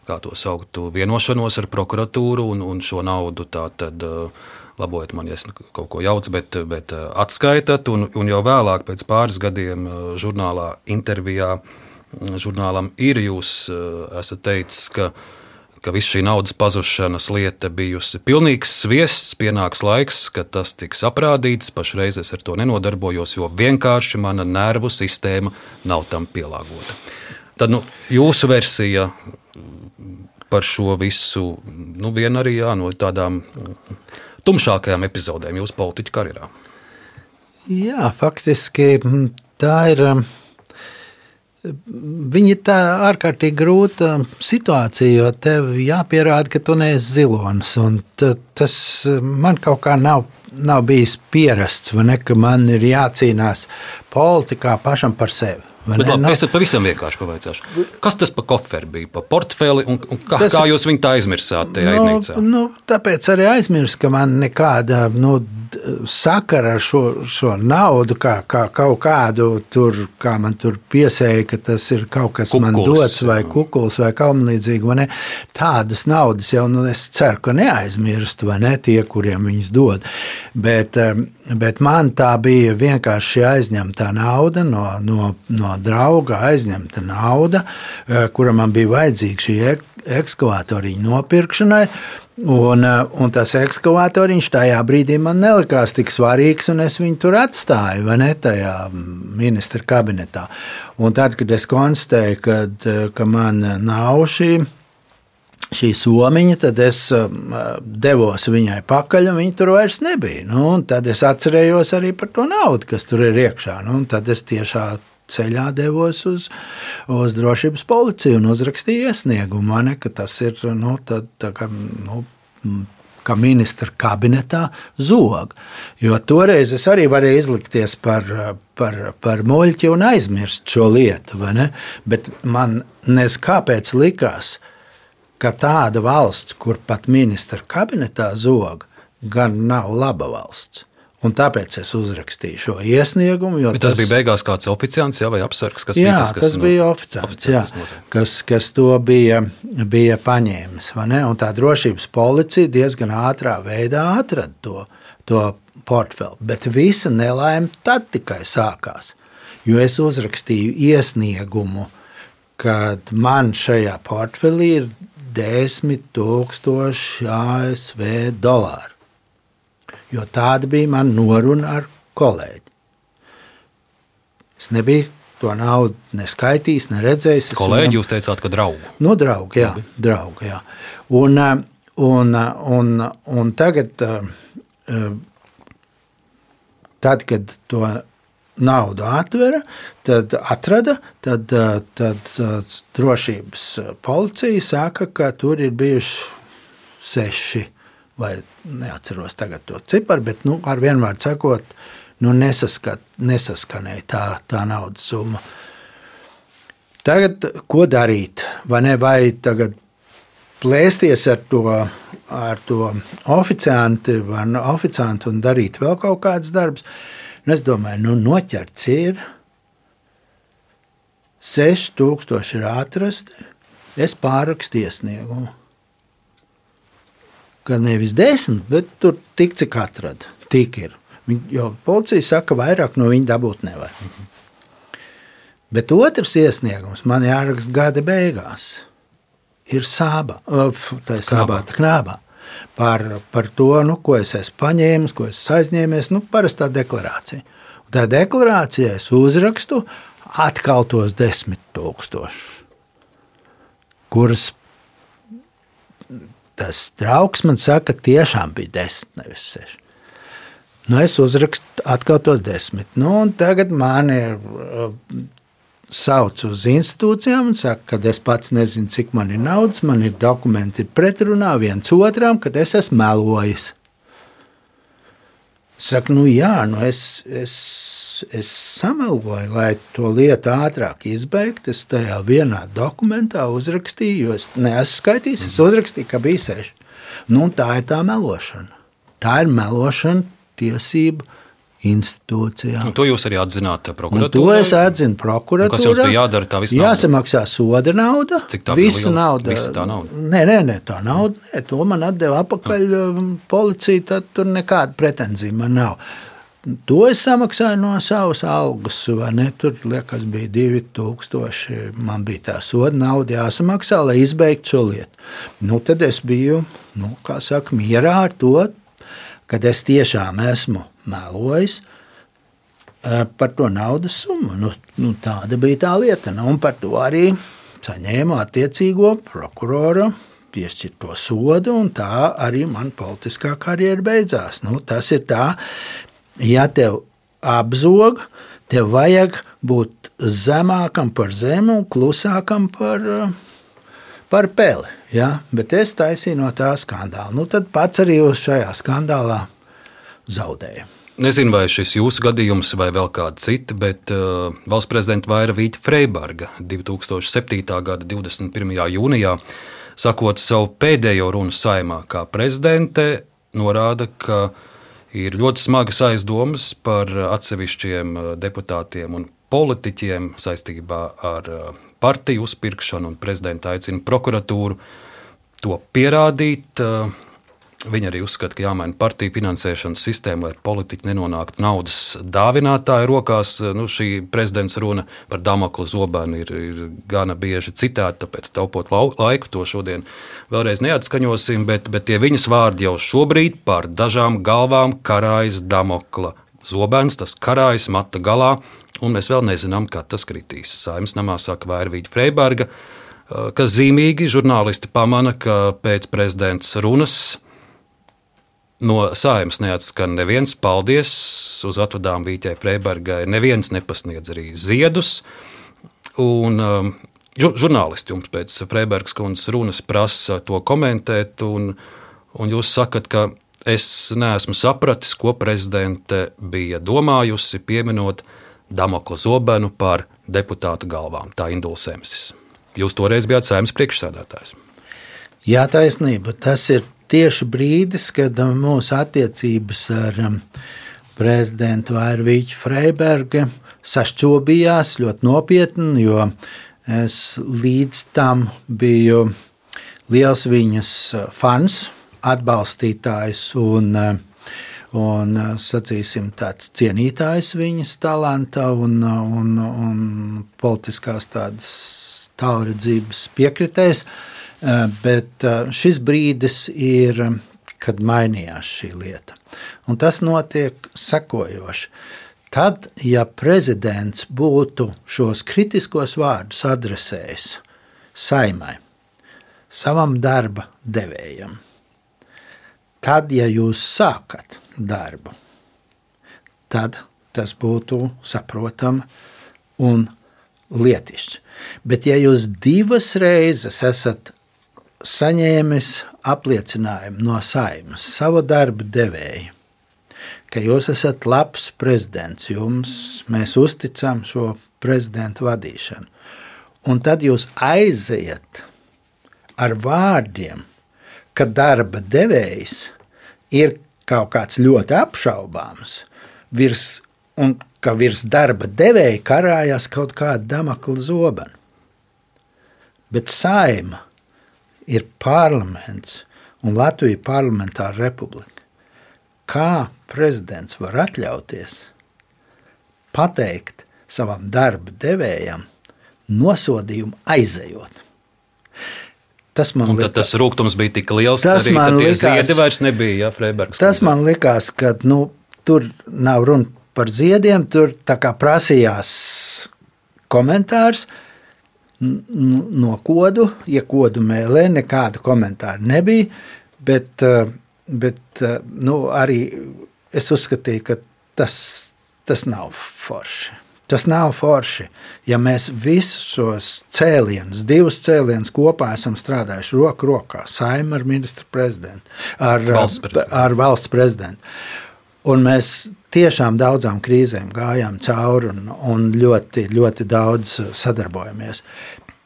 kā to sauktu, vienošanos ar prokuratūru un, un šo naudu tātad. Eh, labojiet man, ja es kaut ko jaucu, bet, bet eh, atskaitat, un, un jau vēlāk, pēc pāris gadiem, žurnālā intervijā, žurnālam ir jūs esat teicis, ka ka viss šī naudas pazušanas lieta bijusi pilnīgs sviests, pienāks laiks, kad tas tiks aprādīts. Pašreiz es ar to nenodarbojos, jo vienkārši mana nervu sistēma nav tam pielāgota. Tad nu, jūsu versija par šo visu, nu, viena arī jā, no tādām tumšākajām epizodēm jūsu politiķa karjerā. Jā, faktiski tā ir Viņa ir tā ārkārtīgi grūta situācija, jo tev jāpierāda, ka tu neesi zilonis. Tas man kaut kā nav, nav bijis pierasts, ne, ka man ir jācīnās politikā pašam par sevi. Bet, labi, no... Es pavisam vienkārši pavaicāšu. Kas tas par koferu bija? Pa portfeli un, un kā, tas, kā jūs viņu tā aizmirsāt no, aizniecībā? Nu, tāpēc arī aizmirsu, ka man nekāda nu, sakara ar šo, šo naudu, kā, kā kaut kādu tur, kā man tur piesēja, ka tas ir kaut kas kukuls, man dots vai kukuls vai kaut līdzīgi. Vai Tādas naudas jau nu, es ceru, ka neaizmirst, vai ne tie, kuriem viņas dod. Bet, bet man tā bija vienkārši aizņemta nauda no, no, no drauga, aizņemta nauda, eh, kura man bija vajadzīga šī ekskavātoriņa nopirkšanai. Un, eh, un tas ekskavatoriņš tajā brīdī man nelikās tik svarīgs, un es viņu tur atstāju, vai ne, tajā ministra kabinetā. Un tad, kad es konstatēju, kad, eh, ka man nav šī, šī somiņa, tad es eh, devos viņai pakaļ, un viņa tur vairs nebija. Nu, tad es atcerējos arī par to naudu, kas tur ir iekšā. Nu, tad es tiešām ceļā devos uz, uz drošības policiju un uzrakstīju iesniegumu. Man, tas ir nu, tā, tā kā, nu, kā ministra kabinetā zog. Jo toreiz es arī varēju izlikties par, par, par muļķi un aizmirst šo lietu. Bet man nezinu, kāpēc likās, ka tāda valsts, kur pat ministra kabinetā zog, gan nav laba valsts. Un tāpēc es uzrakstīju šo iesniegumu. Tas, tas bija beigās kāds oficiāls jā, vai apsargs, kas jā, bija tas, kas, tas bija oficiāls, jā, kas, kas to bija, bija paņēmis. Tā drošības policija diezgan ātrā veidā atrada to, to portfeli. Bet visa nelaime tad tikai sākās. Jo es uzrakstīju iesniegumu, kad man šajā portfelī ir 10,000 ASV dolāru jo tāda bija mana noruna ar kolēģi. Es nebiju to naudu neskaitījis, neredzējis. Kolēģi, viņam... jūs teicāt, ka draugu? No nu, draugu, jā. Draugu, jā. Un, eh, un, eh, un, un tagad, eh, tad, kad to naudu atvera, tad atrada, tad, tad drošības policija saka, ka tur ir bijuši seši vai neatceros tagad to ciparu, bet nu, ar vienmēr sakot, nu, nesaskat, nesaskanēja tā, tā naudas summa. Tagad, ko darīt? Vai, ne, vai tagad plēsties ar to, ar to oficiantu, vai oficiantu un darīt vēl kaut kādas darbus? Nu, es domāju, nu, noķerts ir 6000 ir atrasti. Es pārrakstu iesniegumu ka nevis desmit, bet tur tik cik atrada. Tik ir. Jo policija saka, ka vairāk no viņa dabūt nevar. Bet otrs iesniegums man jāraksta gada beigās. Ir sāba, tā ir sābā, tā knābā. Par, par to, nu, ko es esmu paņēmis, ko es esmu aizņēmies, nu, parastā deklarācija. Un tā deklarācijā es uzrakstu atkal tos desmit tūkstošus, kuras tas draugs man saka, tiešām bija desmit, nevis seši. Nu, es uzrakstu atkal tos desmit. Nu, tagad man ir sauc uz institūcijām un saka, ka es pats nezinu, cik man ir naudas, man ir dokumenti ir pretrunā viens otram, kad es esmu melojis. Saka, nu jā, nu es, es, es sameloju, lai to lietu ātrāk izbeigtu. Es tajā vienā dokumentā uzrakstīju, jo es neesmu skaitījis, es uzrakstīju, ka bija seši. Nu, tā ir tā melošana. Tā ir melošana tiesību institūcijām. Un to jūs arī atzināt prokuratūrā? To es atzinu prokuratūrā. Kas jums bija jādara? Tā viss jāsamaksā soda nauda. Cik tā visa nauda? Visa tā nauda? Nē, nē, nē tā nauda. Nē, to man atdeva atpakaļ um, policija. Tad tur nekāda pretenzija man nav. To es samaksāju no savas algas. Tur liekas, bija 2000. Man bija tā soda nauda jāsamaksā, lai izbeigtu šo lietu. Nu, tad es biju nu, saka, mierā ar to kad es tiešām esmu melojis par to naudas summu. Nu, nu, tāda bija tā lieta. Nu, un par to arī saņēmu attiecīgo prokuroru piešķirto sodu, un tā arī man politiskā karjera beidzās. Nu, tas ir tā, ja tev apzog, tev vajag būt zemākam par zemu un klusākam par, par peli. Ja? Bet es taisīju no tā skandāla. Nu, tad pats arī uz šajā skandālā zaudēju. Nezinu, vai šis jūsu gadījums vai vēl kāda cita, bet uh, valsts prezidenta Vaira Vīta Freiberga 2007. gada 21. jūnijā, sakot savu pēdējo runu saimā kā prezidente, norāda, ka ir ļoti smagas aizdomas par atsevišķiem uh, deputātiem un politiķiem saistībā ar uh, partiju uzpirkšanu, un prezidenta aicina prokuratūru to pierādīt. Viņa arī uzskata, ka jāmaina partiju finansēšanas sistēma, lai politiķi nenonāktu naudas dāvinātāju rokās. Nu, šī prezidents runa par Damokla zobenu ir, ir gana bieži citāta, tāpēc taupot laiku to šodien vēlreiz neatskaņosim, bet, bet tie viņas vārdi jau šobrīd par dažām galvām karājas Damokla zobens, tas karājas mata galā un mēs vēl nezinām, kad tas kritīs. Saimnes namā saka Vērvīģa Freiberga, kas zīmīgi žurnālisti pamana, ka pēc prezidents runas no saimnes neatskan neviens paldies uz atvadām Vītē Freibergai, neviens nepasniedz arī ziedus. Un, um, žurnālisti jums pēc Freibergas kundzes runas prasa to komentēt, un, un jūs sakat, ka es neesmu sapratis, ko prezidente bija domājusi, pieminot Damokla zobenu par deputātu galvām. Tā Induls Emsis. Jūs toreiz bijāt saimnes priekšsēdētājs. Jā, taisnība. Tas ir tieši brīdis, kad mūsu attiecības ar um, prezidentu Vairvīķu Freibergu sašķobījās ļoti nopietni, jo es līdz tam biju liels viņas uh, fans, atbalstītājs un uh, un, sacīsim, tāds cienītājs viņas talanta un, un, un politiskās tādas tālredzības piekritējs. Bet šis brīdis ir, kad mainījās šī lieta. Un tas notiek sekojoši. Tad, ja prezidents būtu šos kritiskos vārdus adresējis saimai, savam darba devējam, tad, ja jūs sākat darbu. Tad tas būtu saprotami un lietišķi. Bet, ja jūs divas reizes esat saņēmis apliecinājumu no saimnes, savu darbu devēju, ka jūs esat labs prezidents, jums mēs uzticam šo prezidenta vadīšanu, un tad jūs aiziet ar vārdiem, ka darba devējs ir kaut kāds ļoti apšaubāms, virs, un ka virs darba devēja karājās kaut kāda damakla zobena. Bet saima ir parlaments, un Latvija ir parlamentāra republika. Kā prezidents var atļauties pateikt savam darba devējam nosodījumu aizejot? Tas man likās, tas rūkums bija tik liels, ka arī likās, ziedi vairs nebija. Ja, Freibergs, tas man likās, ka nu, tur nav runa par ziediem, tur prasījās komentārs no kodu, ja kodu mēlē, nekādu komentāru nebija. Bet, bet nu, arī es uzskatīju, ka tas, tas nav forši. Tas nav forši, ja mēs visus šos cēlienus, divus cēlienus kopā esam strādājuši roku rokā, saimē ar ministru prezidentu, ar valsts prezidentu. Ar valsts prezidentu. Un mēs tiešām daudzām krīzēm gājām cauri un, un ļoti, ļoti daudz sadarbojamies.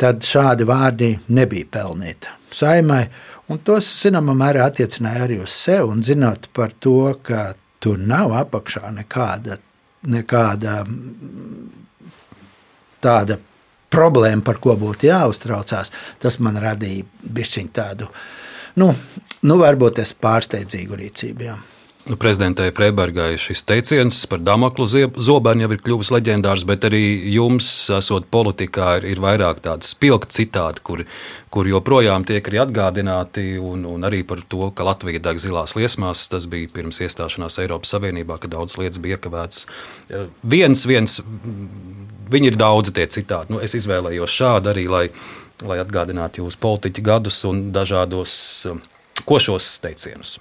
Tad šādi vārdi nebija pelnīti saimai, un tos zināmā mērā attiecināja arī uz sevi. Un zinot par to, ka tur nav apakšā nekāda nekāda tāda problēma, par ko būtu jāuztraucās, tas man radīja bišķiņu tādu, nu, nu varbūt es pārsteidzīgu rīcību. Jā. Nu, Prezidentei Freibergai šis teiciens par Damaklu zobenu jau ir kļuvis leģendārs, bet arī jums, esot politikā, ir, ir vairāk tādu spilgtu citātu, kur, kur joprojām tiek arī atgādināti, un, un arī par to, ka Latvija deg zilās liesmās. Tas bija pirms iestāšanās Eiropas Savienībā, kad daudzas lietas bija iekavētas. Viens, viens, viņi ir daudzi tie citāti. Nu, es izvēlējos šādu arī, lai, lai atgādinātu jūsu politiķu gadus un dažādos košos teicienus.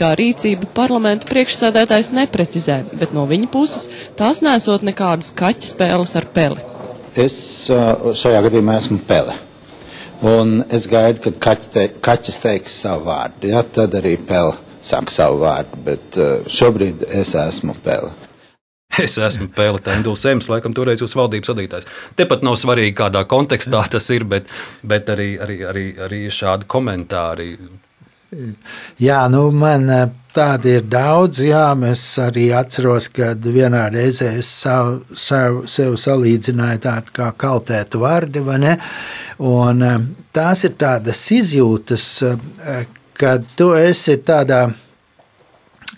Kā rīcību parlamenta priekšsēdētājs neprecizē, bet no viņa puses tās nesot nekādas kaķa spēles ar peli. Es šajā gadījumā esmu pele. Un es gaidu, kad kaķi te, kaķis teiks savu vārdu. Ja, tad arī pele saka savu vārdu, bet šobrīd es esmu pele. Es esmu Pēle Tenduls, Ems, laikam toreiz jūs valdības vadītājs. Tepat nav svarīgi, kādā kontekstā tas ir, bet, bet arī, arī, arī, arī šādi komentāri Jā, nu man eh, tādi ir daudz. Jā, es arī atceros, kad vienā reizē es savu, savu, sev salīdzināju tādu kā kaltētu vārdi, vai ne? Un eh, tās ir tādas izjūtas, eh, kad tu esi tādā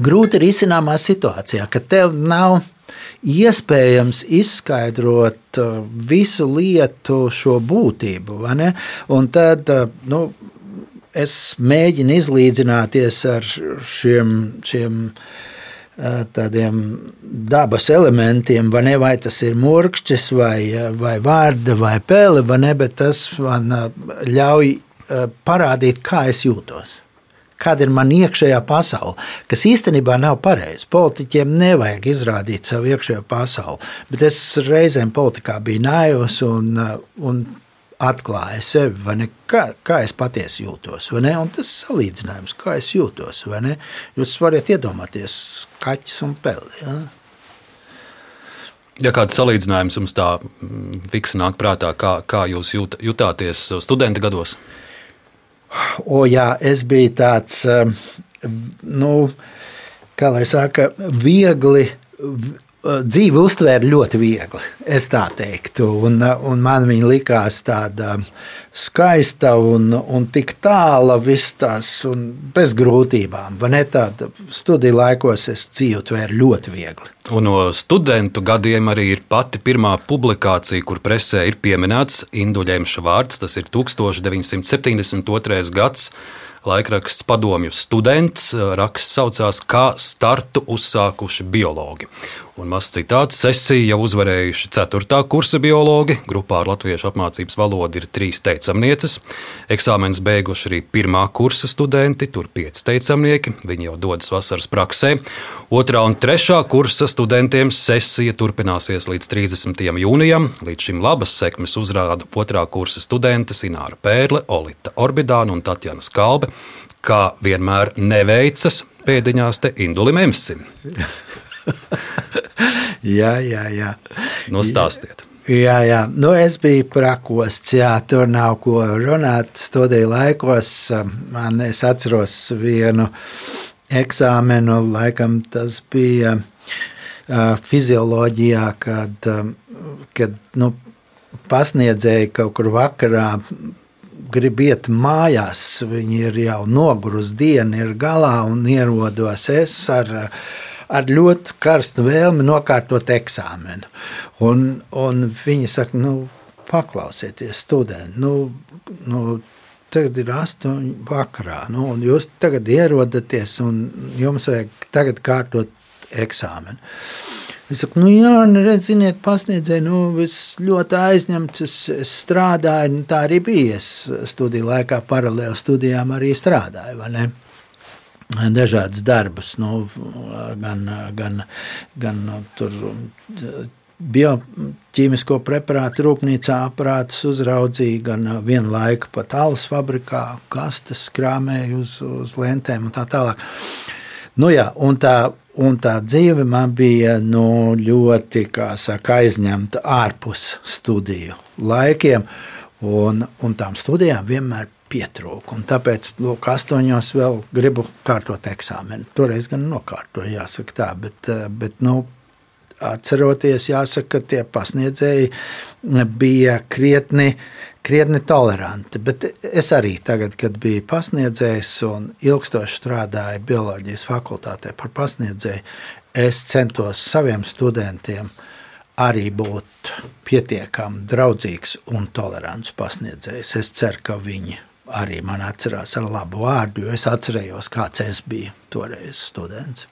grūti risināmā situācijā, ka tev nav iespējams izskaidrot visu lietu šo būtību. Un tad nu, es mēģinu izlīdzināties ar šiem, šiem tādiem dabas elementiem, vai, ne, vai tas ir mūrkšķis, vai, vai vārda, vai pēle, vai ne, bet tas man ļauj parādīt, kā es jūtos. Kāda ir mana iekšējā pasaule, kas īstenībā nav pareizi. Politiķiem nevajag izrādīt savu iekšējo pasauli, bet es reizēm politikā biju naivs un, un atklāja sevi, ne, kā, kā es patiesi jūtos. Tas salīdzinājums, kā es jūtos. Jūs varat iedomāties kaķis un peli. Ja? Ja kāds salīdzinājums jums tā mm, fiksē nāk prātā, kā, kā jūs jūt, jutāties studenta gados? O, jā, es biju tāds, um, nu, kā lai saka, viegli dzīve uztvēra ļoti viegli. Es tā teiktu, un, un man viņa likās tāda skaista un, un tik tāla, viss tās bez grūtībām. Tāda studiju laikos es dzīvu tvēru ļoti viegli. Un no studentu gadiem arī ir pati pirmā publikācija, kur presē ir pieminēts Induļēmša vārds. Tas ir 1972. gads laikraksts Padomju students. Raksts saucās Kā startu uzsākuši biologi. Un mazs citāts - sesija jau uzvarējuši 4. kursa biologi, grupā ar latviešu apmācības valodu ir trīs teicamnieces, eksāmenis beiguši arī 1. kursa studenti, tur 5 teicamnieki, viņi jau dodas vasaras praksē. 2. un 3. kursa studentiem sesija turpināsies līdz 30. jūnijam, līdz šim labas sekmes uzrāda 2. kursa studentes Ināra Pērle, Olita Orbidāna un Tatjana Skalbe, kā vienmēr neveicas pēdiņās te Indulim Emsim. jā, jā, jā. Nostāstiet. Jā, jā. Nu, es biju prakosts, jā, tur nav ko runāt. Studiju laikos man es atceros vienu eksāmenu, laikam tas bija uh, fizioloģijā, kad, um, kad nu, pasniedzēji kaut kur vakarā grib iet mājās, viņi ir jau nogurusi, diena ir galā un ierodos es ar, ar ļoti karstu vēlmi nokārtot eksāmenu. Un, un viņi saka, nu, paklausieties, studenti, nu, nu, tagad ir astoņi vakarā, nu, un jūs tagad ierodaties un jums vajag tagad kārtot eksāmenu. Es saku, nu, jā, nu, redziet, pasniedzēji, nu, es ļoti aizņemts, es, es strādāju, nu, tā arī bija. Es studiju laikā paralēli studijām arī strādāju, vai ne? Dažādas darbus, nu, gan, gan, gan nu, tur bioķīmisko preparātu rūpnīcā aparātus uzraudzīja, gan vienu laiku pat alus fabrikā, kastes krāmēja uz, uz lentēm un tā tālāk. Nu jā, un tā Un tā dzīve man bija nu, ļoti saka, aizņemta ārpus studiju laikiem, un, un tām studijām vienmēr pietrūka. Tāpēc, lūk, astoņos vēl gribu kārtot eksāmenu. Toreiz gan nokārtoju, jāsaka tā, bet, bet nu, atceroties, jāsaka, ka tie pasniedzēji bija krietni, krietni toleranti. Bet es arī tagad, kad biju pasniedzējs un ilgstoši strādāju bioloģijas fakultātē par pasniedzēju, es centos saviem studentiem arī būt pietiekami draudzīgs un tolerants pasniedzējs. Es ceru, ka viņi arī man atcerās ar labu vārdu, jo es atcerējos, kāds es biju toreiz students.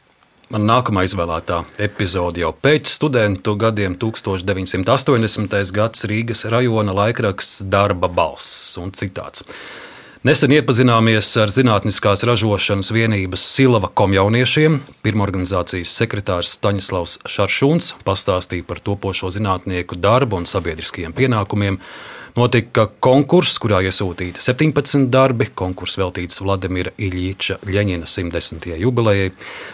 Man nākamā izvēlētā epizode jau pēc studentu gadiem 1980. gads Rīgas rajona laikraksts Darba balss un citāts. Nesen iepazināmies ar Zinātniskās ražošanas vienības Silava komjauniešiem. Pirmorganizācijas sekretārs Staņislavs Šaršuns pastāstīja par topošo zinātnieku darbu un sabiedriskajiem pienākumiem. Notika konkurss, kurā iesūtīti 17 darbi. Konkurss veltīts Vladimira Iļiča Ļeņina 110. jubilejai.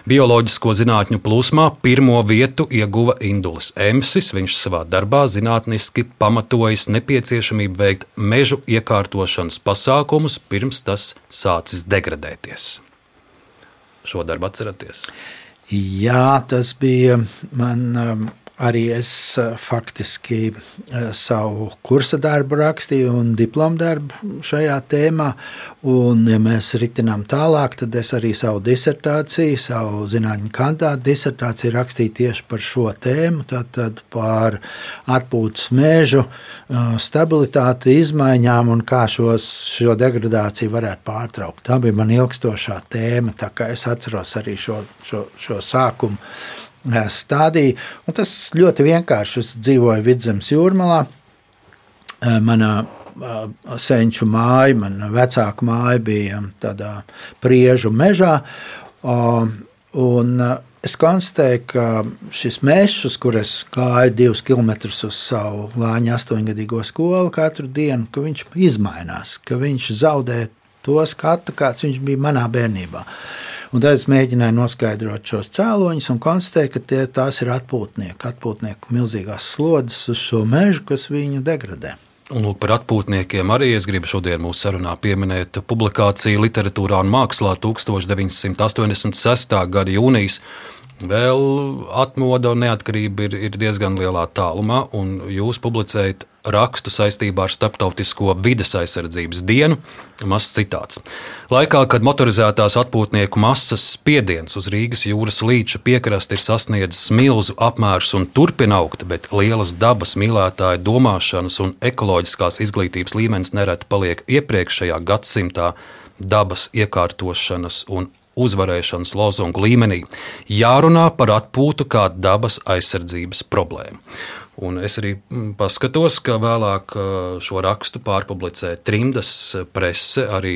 Bioloģisko zinātņu plūsmā pirmo vietu ieguva Indulis Emsis. Viņš savā darbā zinātniski pamatojis nepieciešamību veikt mežu iekārtošanas pasākumus pirms tas sācis degradēties. Šo darbu atceraties? Jā, tas bija man. Um Arī es eh, faktiski eh, savu kursa darbu rakstīju un diplomu darbu šajā tēmā. Un, ja mēs ritinām tālāk, tad es arī savu disertāciju, savu zinātņu kandidātu disertāciju rakstīju tieši par šo tēmu, tātad par atpūtas mēžu eh, stabilitāti, izmaiņām un kā šos, šo degradāciju varētu pārtraukt. Tā bija man ilgstošā tēma, tā kā es atceros arī šo, šo, šo sākumu stādīja. Tas ļoti vienkārši. Es dzīvoju Vidzemes jūrmalā. Manā senču māja, mana vecāka māja bija tādā priežu mežā. Un es konstatēju, ka šis mežs, uz kuras gāju divus kilometrus uz savu lāņa astoņgadīgo skolu katru dienu, ka viņš mainās, ka viņš zaudē to skatu, kāds viņš bija manā bērnībā. Un tad es mēģināju noskaidrot šos cēloņus un konstatēju, ka tie, tās ir atpūtnieki, atpūtnieku milzīgās slodzes uz šo mežu, kas viņu degradē. Un lūk, par atpūtniekiem arī es gribu šodien mūsu sarunā pieminēt publikāciju Literatūrā un mākslā 1986. gada jūnijas. Vēl atmoda un neatkarība ir, ir diezgan lielā tālumā, un jūs publicējat rakstu saistībā ar Startautisko vides aizsardzības dienu. Mazs citāts. Laikā, kad motorizētās atpūtnieku masas spiediens uz Rīgas jūras līča piekrasti ir sasniedzis milzu apmērus un turpina augt, bet lielas dabas mīlētāju domāšanas un ekoloģiskās izglītības līmenis nereti paliek iepriekšējā gadsimtā dabas iekārtošanas un uzvarēšanas lozungu līmenī. Jārunā par atpūtu kā dabas aizsardzības problēmu. Un es arī mm, paskatos, ka vēlāk šo rakstu pārpublicē trimdas prese, arī,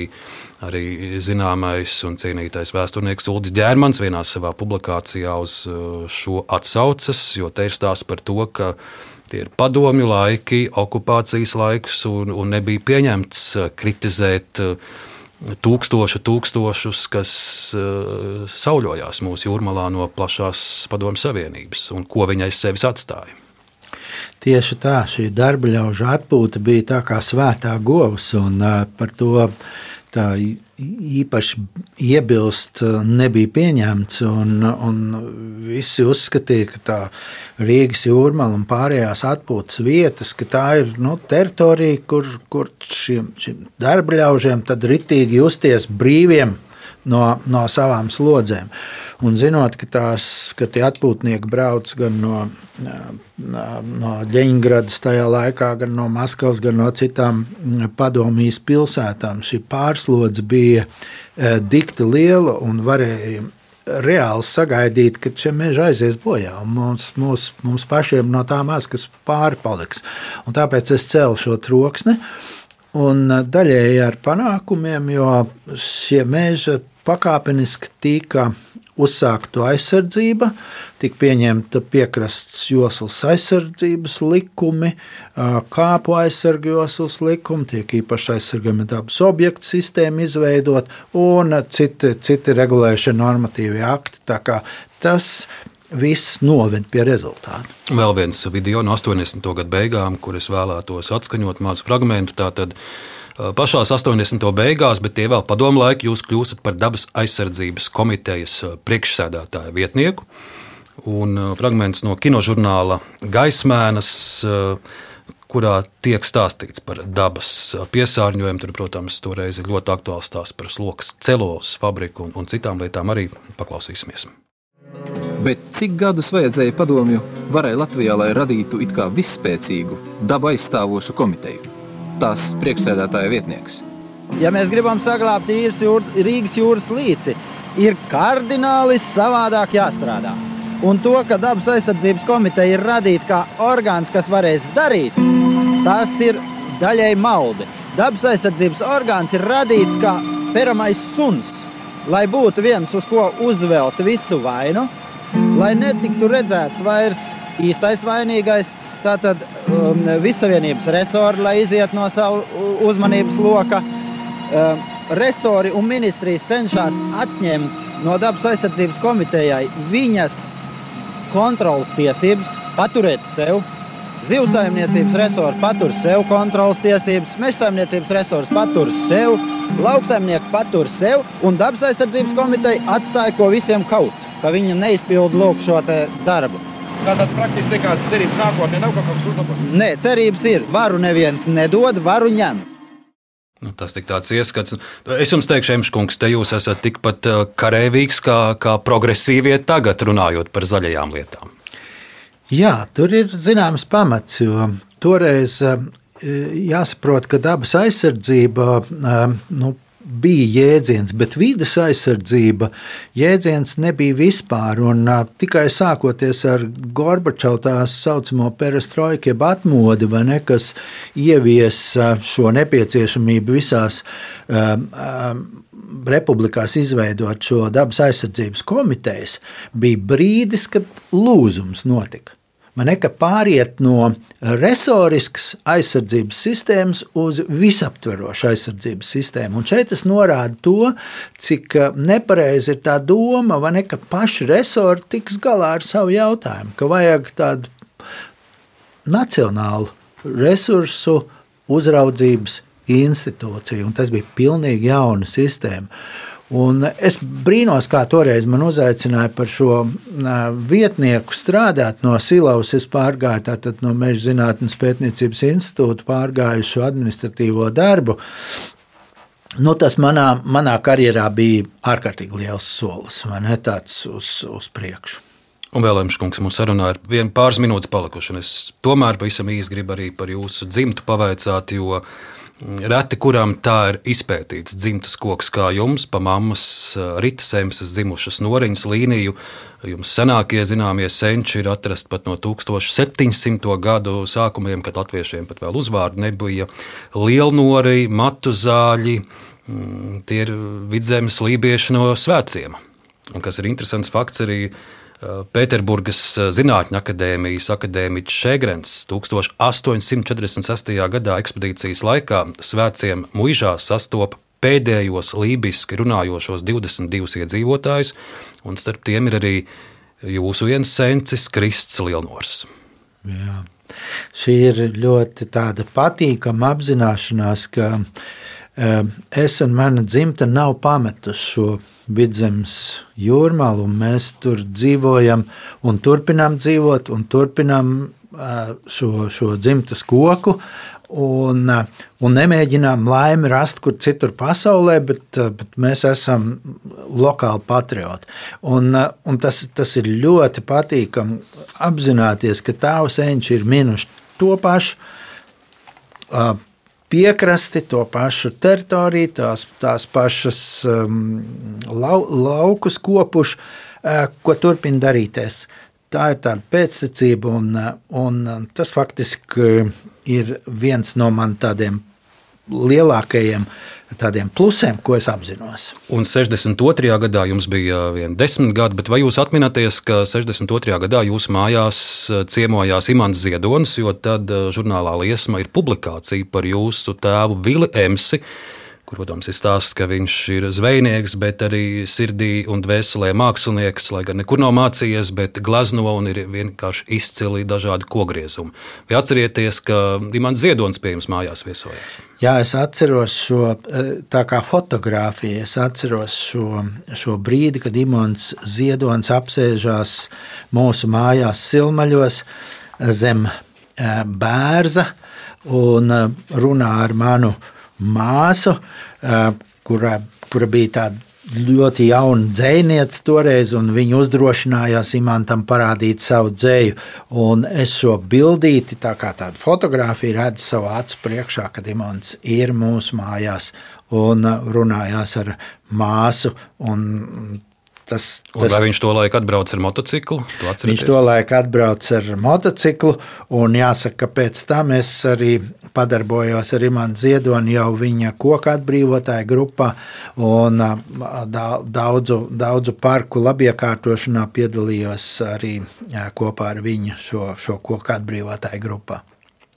arī zināmais un cienītais vēsturnieks Ulris Ģērmans vienā savā publikācijā uz šo atsaucas, jo te ir stāsts par to, ka tie ir padomju laiki, okupācijas laiks, un, un nebija pieņemts kritizēt tūkstošu tūkstošus, kas uh, sauļojās mūsu jūrmalā no plašās padomju savienības un ko viņa aiz sevis atstāja. Tieši tā, šī darba ļaužu atpūta bija tā kā svētā govs, un par to tā īpaši iebilst nebija pieņemts. Un, un visi uzskatīja, ka tā Rīgas jūrmāla un pārējās atpūtas vietas, ka tā ir nu, teritorija, kur, kur šiem, šiem darba ļaužiem tad ritīgi justies brīviem no, no savām slodzēm. Un zinot, ka, tās, ka tie atpūtnieki brauc gan no, no Ļeņģeradas tajā laikā, gan no Maskavas, gan no citām padomjas pilsētām, šī pārslodze bija dikti liela un varēja reāli sagaidīt, ka šie meži aizies bojā. Mums, mums, mums pašiem no tā maz kas pārpaliks. Un tāpēc es cēlu šo troksni. Un daļēji ar panākumiem, jo šie meži pakāpeniski tika uzsākta aizsardzība, tika pieņemta piekrastes joslas aizsardzības likumi, kāpu aizsargu joslas likumi, tiek īpaši aizsargami dabas objektu sistēma izveidot un citi, citi regulēšana normatīvi akti. Tas viss noved pie rezultātu. Vēl viens video no 80. gadu beigām, kur es vēlētos atskaņot mazu fragment. Tātad pašās 80. beigās, bet tie vēl padomu laiku jūs kļūstat par dabas aizsardzības komitejas priekšsēdētāja vietnieku. Un fragments no kinožurnāla Gaismēnas, kurā tiek stāstīts par dabas piesārņojumu. Tur, protams, toreiz ir ļoti aktuāls stāsts par slokas celos fabriku un, un citām lietām. Arī paklausīsimies. Bet cik gadus vajadzēja padomju varai Latvijā, lai radītu it kā visspēcīgu, dabu aizstāvošu komiteju? tās priekšsēdētāja vietnieks. Ja mēs gribam saglabāt jūr, Rīgas jūras līci, ir kardināli savādāk jāstrādā. Un to, ka dabas aizsardzības komiteja ir radīta kā orgāns, kas varēs darīt, tas ir daļai maldi. Dabas aizsardzības orgāns ir radīts kā peramais suns, lai būtu viens, uz ko uzvelt visu vainu, lai netiktu redzēts vairs īstais vainīgais, Tātad um, Visavienības resori, lai iziet no savu uzmanības loka, um, resori un ministrijas cenšas atņemt no dabas aizsardzības komitejai viņas kontrolas tiesības, paturēt sev. Zivsaimniecības resors patur sev kontrolas tiesības, meža saimniecības resors patur sev, lauksaimnieki patur sev, un dabas aizsardzības komiteja atstāja ko visiem kaut, ka viņa neizpilda šo darbu. Tātad praktiski nekādas cerības nākotnē nav kaut kas uzlabots. Nē, cerības ir. Varu neviens nedod, varu ņem. Nu, tas ir tāds ieskats. Es jums teikšu, Emškungs, te jūs esat tikpat uh, karavīgs kā, kā progresīvie tagad runājot par zaļajām lietām. Jā, tur ir zināms pamats, jo toreiz uh, jāsaprot, ka dabas aizsardzība uh, nu, bija jēdziens, bet vidas aizsardzība jēdziens nebija vispār. Un, uh, tikai sākoties ar Gorbačovu tā saucamo perestroiku, jeb atmodi, ne, kas ievies uh, šo nepieciešamību visās uh, uh, republikās izveidot šo dabas aizsardzības komitejas, bija brīdis, kad lūzums notika. Man ne, pāriet no resoriskas aizsardzības sistēmas uz visaptverošu aizsardzības sistēmu. Un šeit es norādu to, cik eh, nepareizi ir tā doma, ne, ka paši resori tiks galā ar savu jautājumu, ka vajag tādu nacionālu resursu uzraudzības institūciju, un tas bija pilnīgi jauna sistēma. Un es brīnos, kā toreiz man uzaicināja par šo vietnieku strādāt no Silavas. Es pārgāju tātad no Meža zinātnes pētniecības institūta, pārgāju šo administratīvo darbu. Nu, tas manā, manā karjerā bija ārkārtīgi liels solis, vai ne tāds uz, uz priekšu. Un vēl Emškungs mums sarunā ir vien pāris minūtes palikuši. Es tomēr pavisam īsi gribu arī par jūsu dzimtu pavaicāt, jo uh, Reti, kuram tā ir izpētīts dzimtas koks, kā jums, pa mammas Rītas Emses dzimušas noriņas līniju. Jums senākie zināmie senči ir atrasti pat no 1700. gadu sākumiem, kad latviešiem pat vēl uzvārdu nebija. Lielnori, matu zāļi, mm, tie ir vidzemes lībieši no svētkiem. Un kas ir interesants fakts arī Pēterburgas Zinātņu akadēmijas akadēmiķis Šegrens 1846. gadā ekspedīcijas laikā svētciem muižā sastopa pēdējos lībiski runājošos 22 iedzīvotājus, un starp tiem ir arī jūsu viens sencis Krists Lielnors. Jā. Šī ir ļoti patīkama apzināšanās, ka es un mana dzimta nav pametusi šo vidzemes jūrmālu, un mēs tur dzīvojam un turpinām dzīvot un turpinām šo, šo dzimtas koku. Un, un nemēģinām laimi rast kur citur pasaulē, bet, bet mēs esam lokāli patrioti. Un, un tas, tas ir ļoti patīkami apzināties, ka tēvs eņģi ir minuši to pašu piekrasti, to pašu teritoriju, tās, tās pašas um, lau, laukus kopuši, uh, ko turpina darīties. Tā ir tāda pēctecība, un, un tas faktiski ir viens no man tādiem lielākajiem tādiem plusiem, ko es apzinos. Un 62. gadā jums bija vien desmit gadi, bet vai jūs atminaties, ka 62. gadā jūsu mājās eh, ciemojās Imants Ziedonis, jo tad eh, žurnālā Liesma ir publikācija par jūsu tēvu Vili Emsi, Protams, ir stāsts, ka viņš ir zvejnieks, bet arī sirdī un dvēselē mākslinieks, lai gan nekur nav mācījies, bet glezno un ir vienkārši izcili dažādi kogriezumi. Vai atcerieties, ka Imants Ziedonis pie jums mājās viesojās? Jā, es atceros šo eh, tā kā fotografiju, es atceros šo, šo brīdi, kad Imants Ziedonis apsēžās mūsu mājās Silmaļos zem eh, bērza un eh, runā ar manu māsu, kura, kura bija tāda ļoti jauna dzēniece toreiz, un viņa uzdrošinājās Imantam parādīt savu dzēju. Un es šo bildīti, tā kā tādu fotografiju, redzu savā acu priekšā, kad Imants ir mūsu mājās un runājās ar māsu. Tas, tas, vai viņš to laiku atbrauca ar motociklu? Viņš to laiku atbrauca ar motociklu, un jāsaka, ka pēc tam es arī padarbojos ar Imants Ziedoni jau viņa koka atbrīvotāja grupā, un daudzu, daudzu parku labiekārtošanā piedalījos arī kopā ar viņu šo, šo koku atbrīvotāju grupā.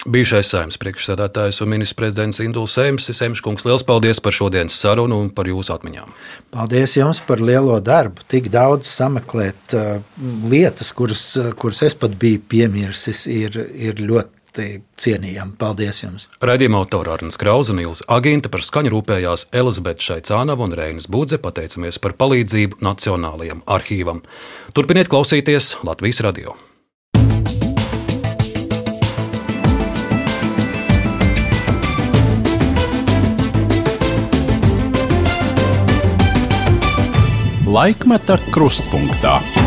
Bijušais saimnes priekšsēdētājs un ministrs prezidents Induls Sēms, Semškungs, liels paldies par šodienas sarunu un par jūsu atmiņām. Paldies jums par lielo darbu. Tik daudz sameklēt uh, lietas, kuras, kuras es pat biju piemirsis, ir, ir ļoti cienījami. Paldies jums! Radījuma autora Arnēs Krausa un Ilza Agīnta par skaņu rūpējās Elizabete Šaicānava un Reinas Budze. Pateicamies par palīdzību Nacionālajam arhīvam. Turpiniet klausīties Latvijas radio! Laikmeta krustpunktā.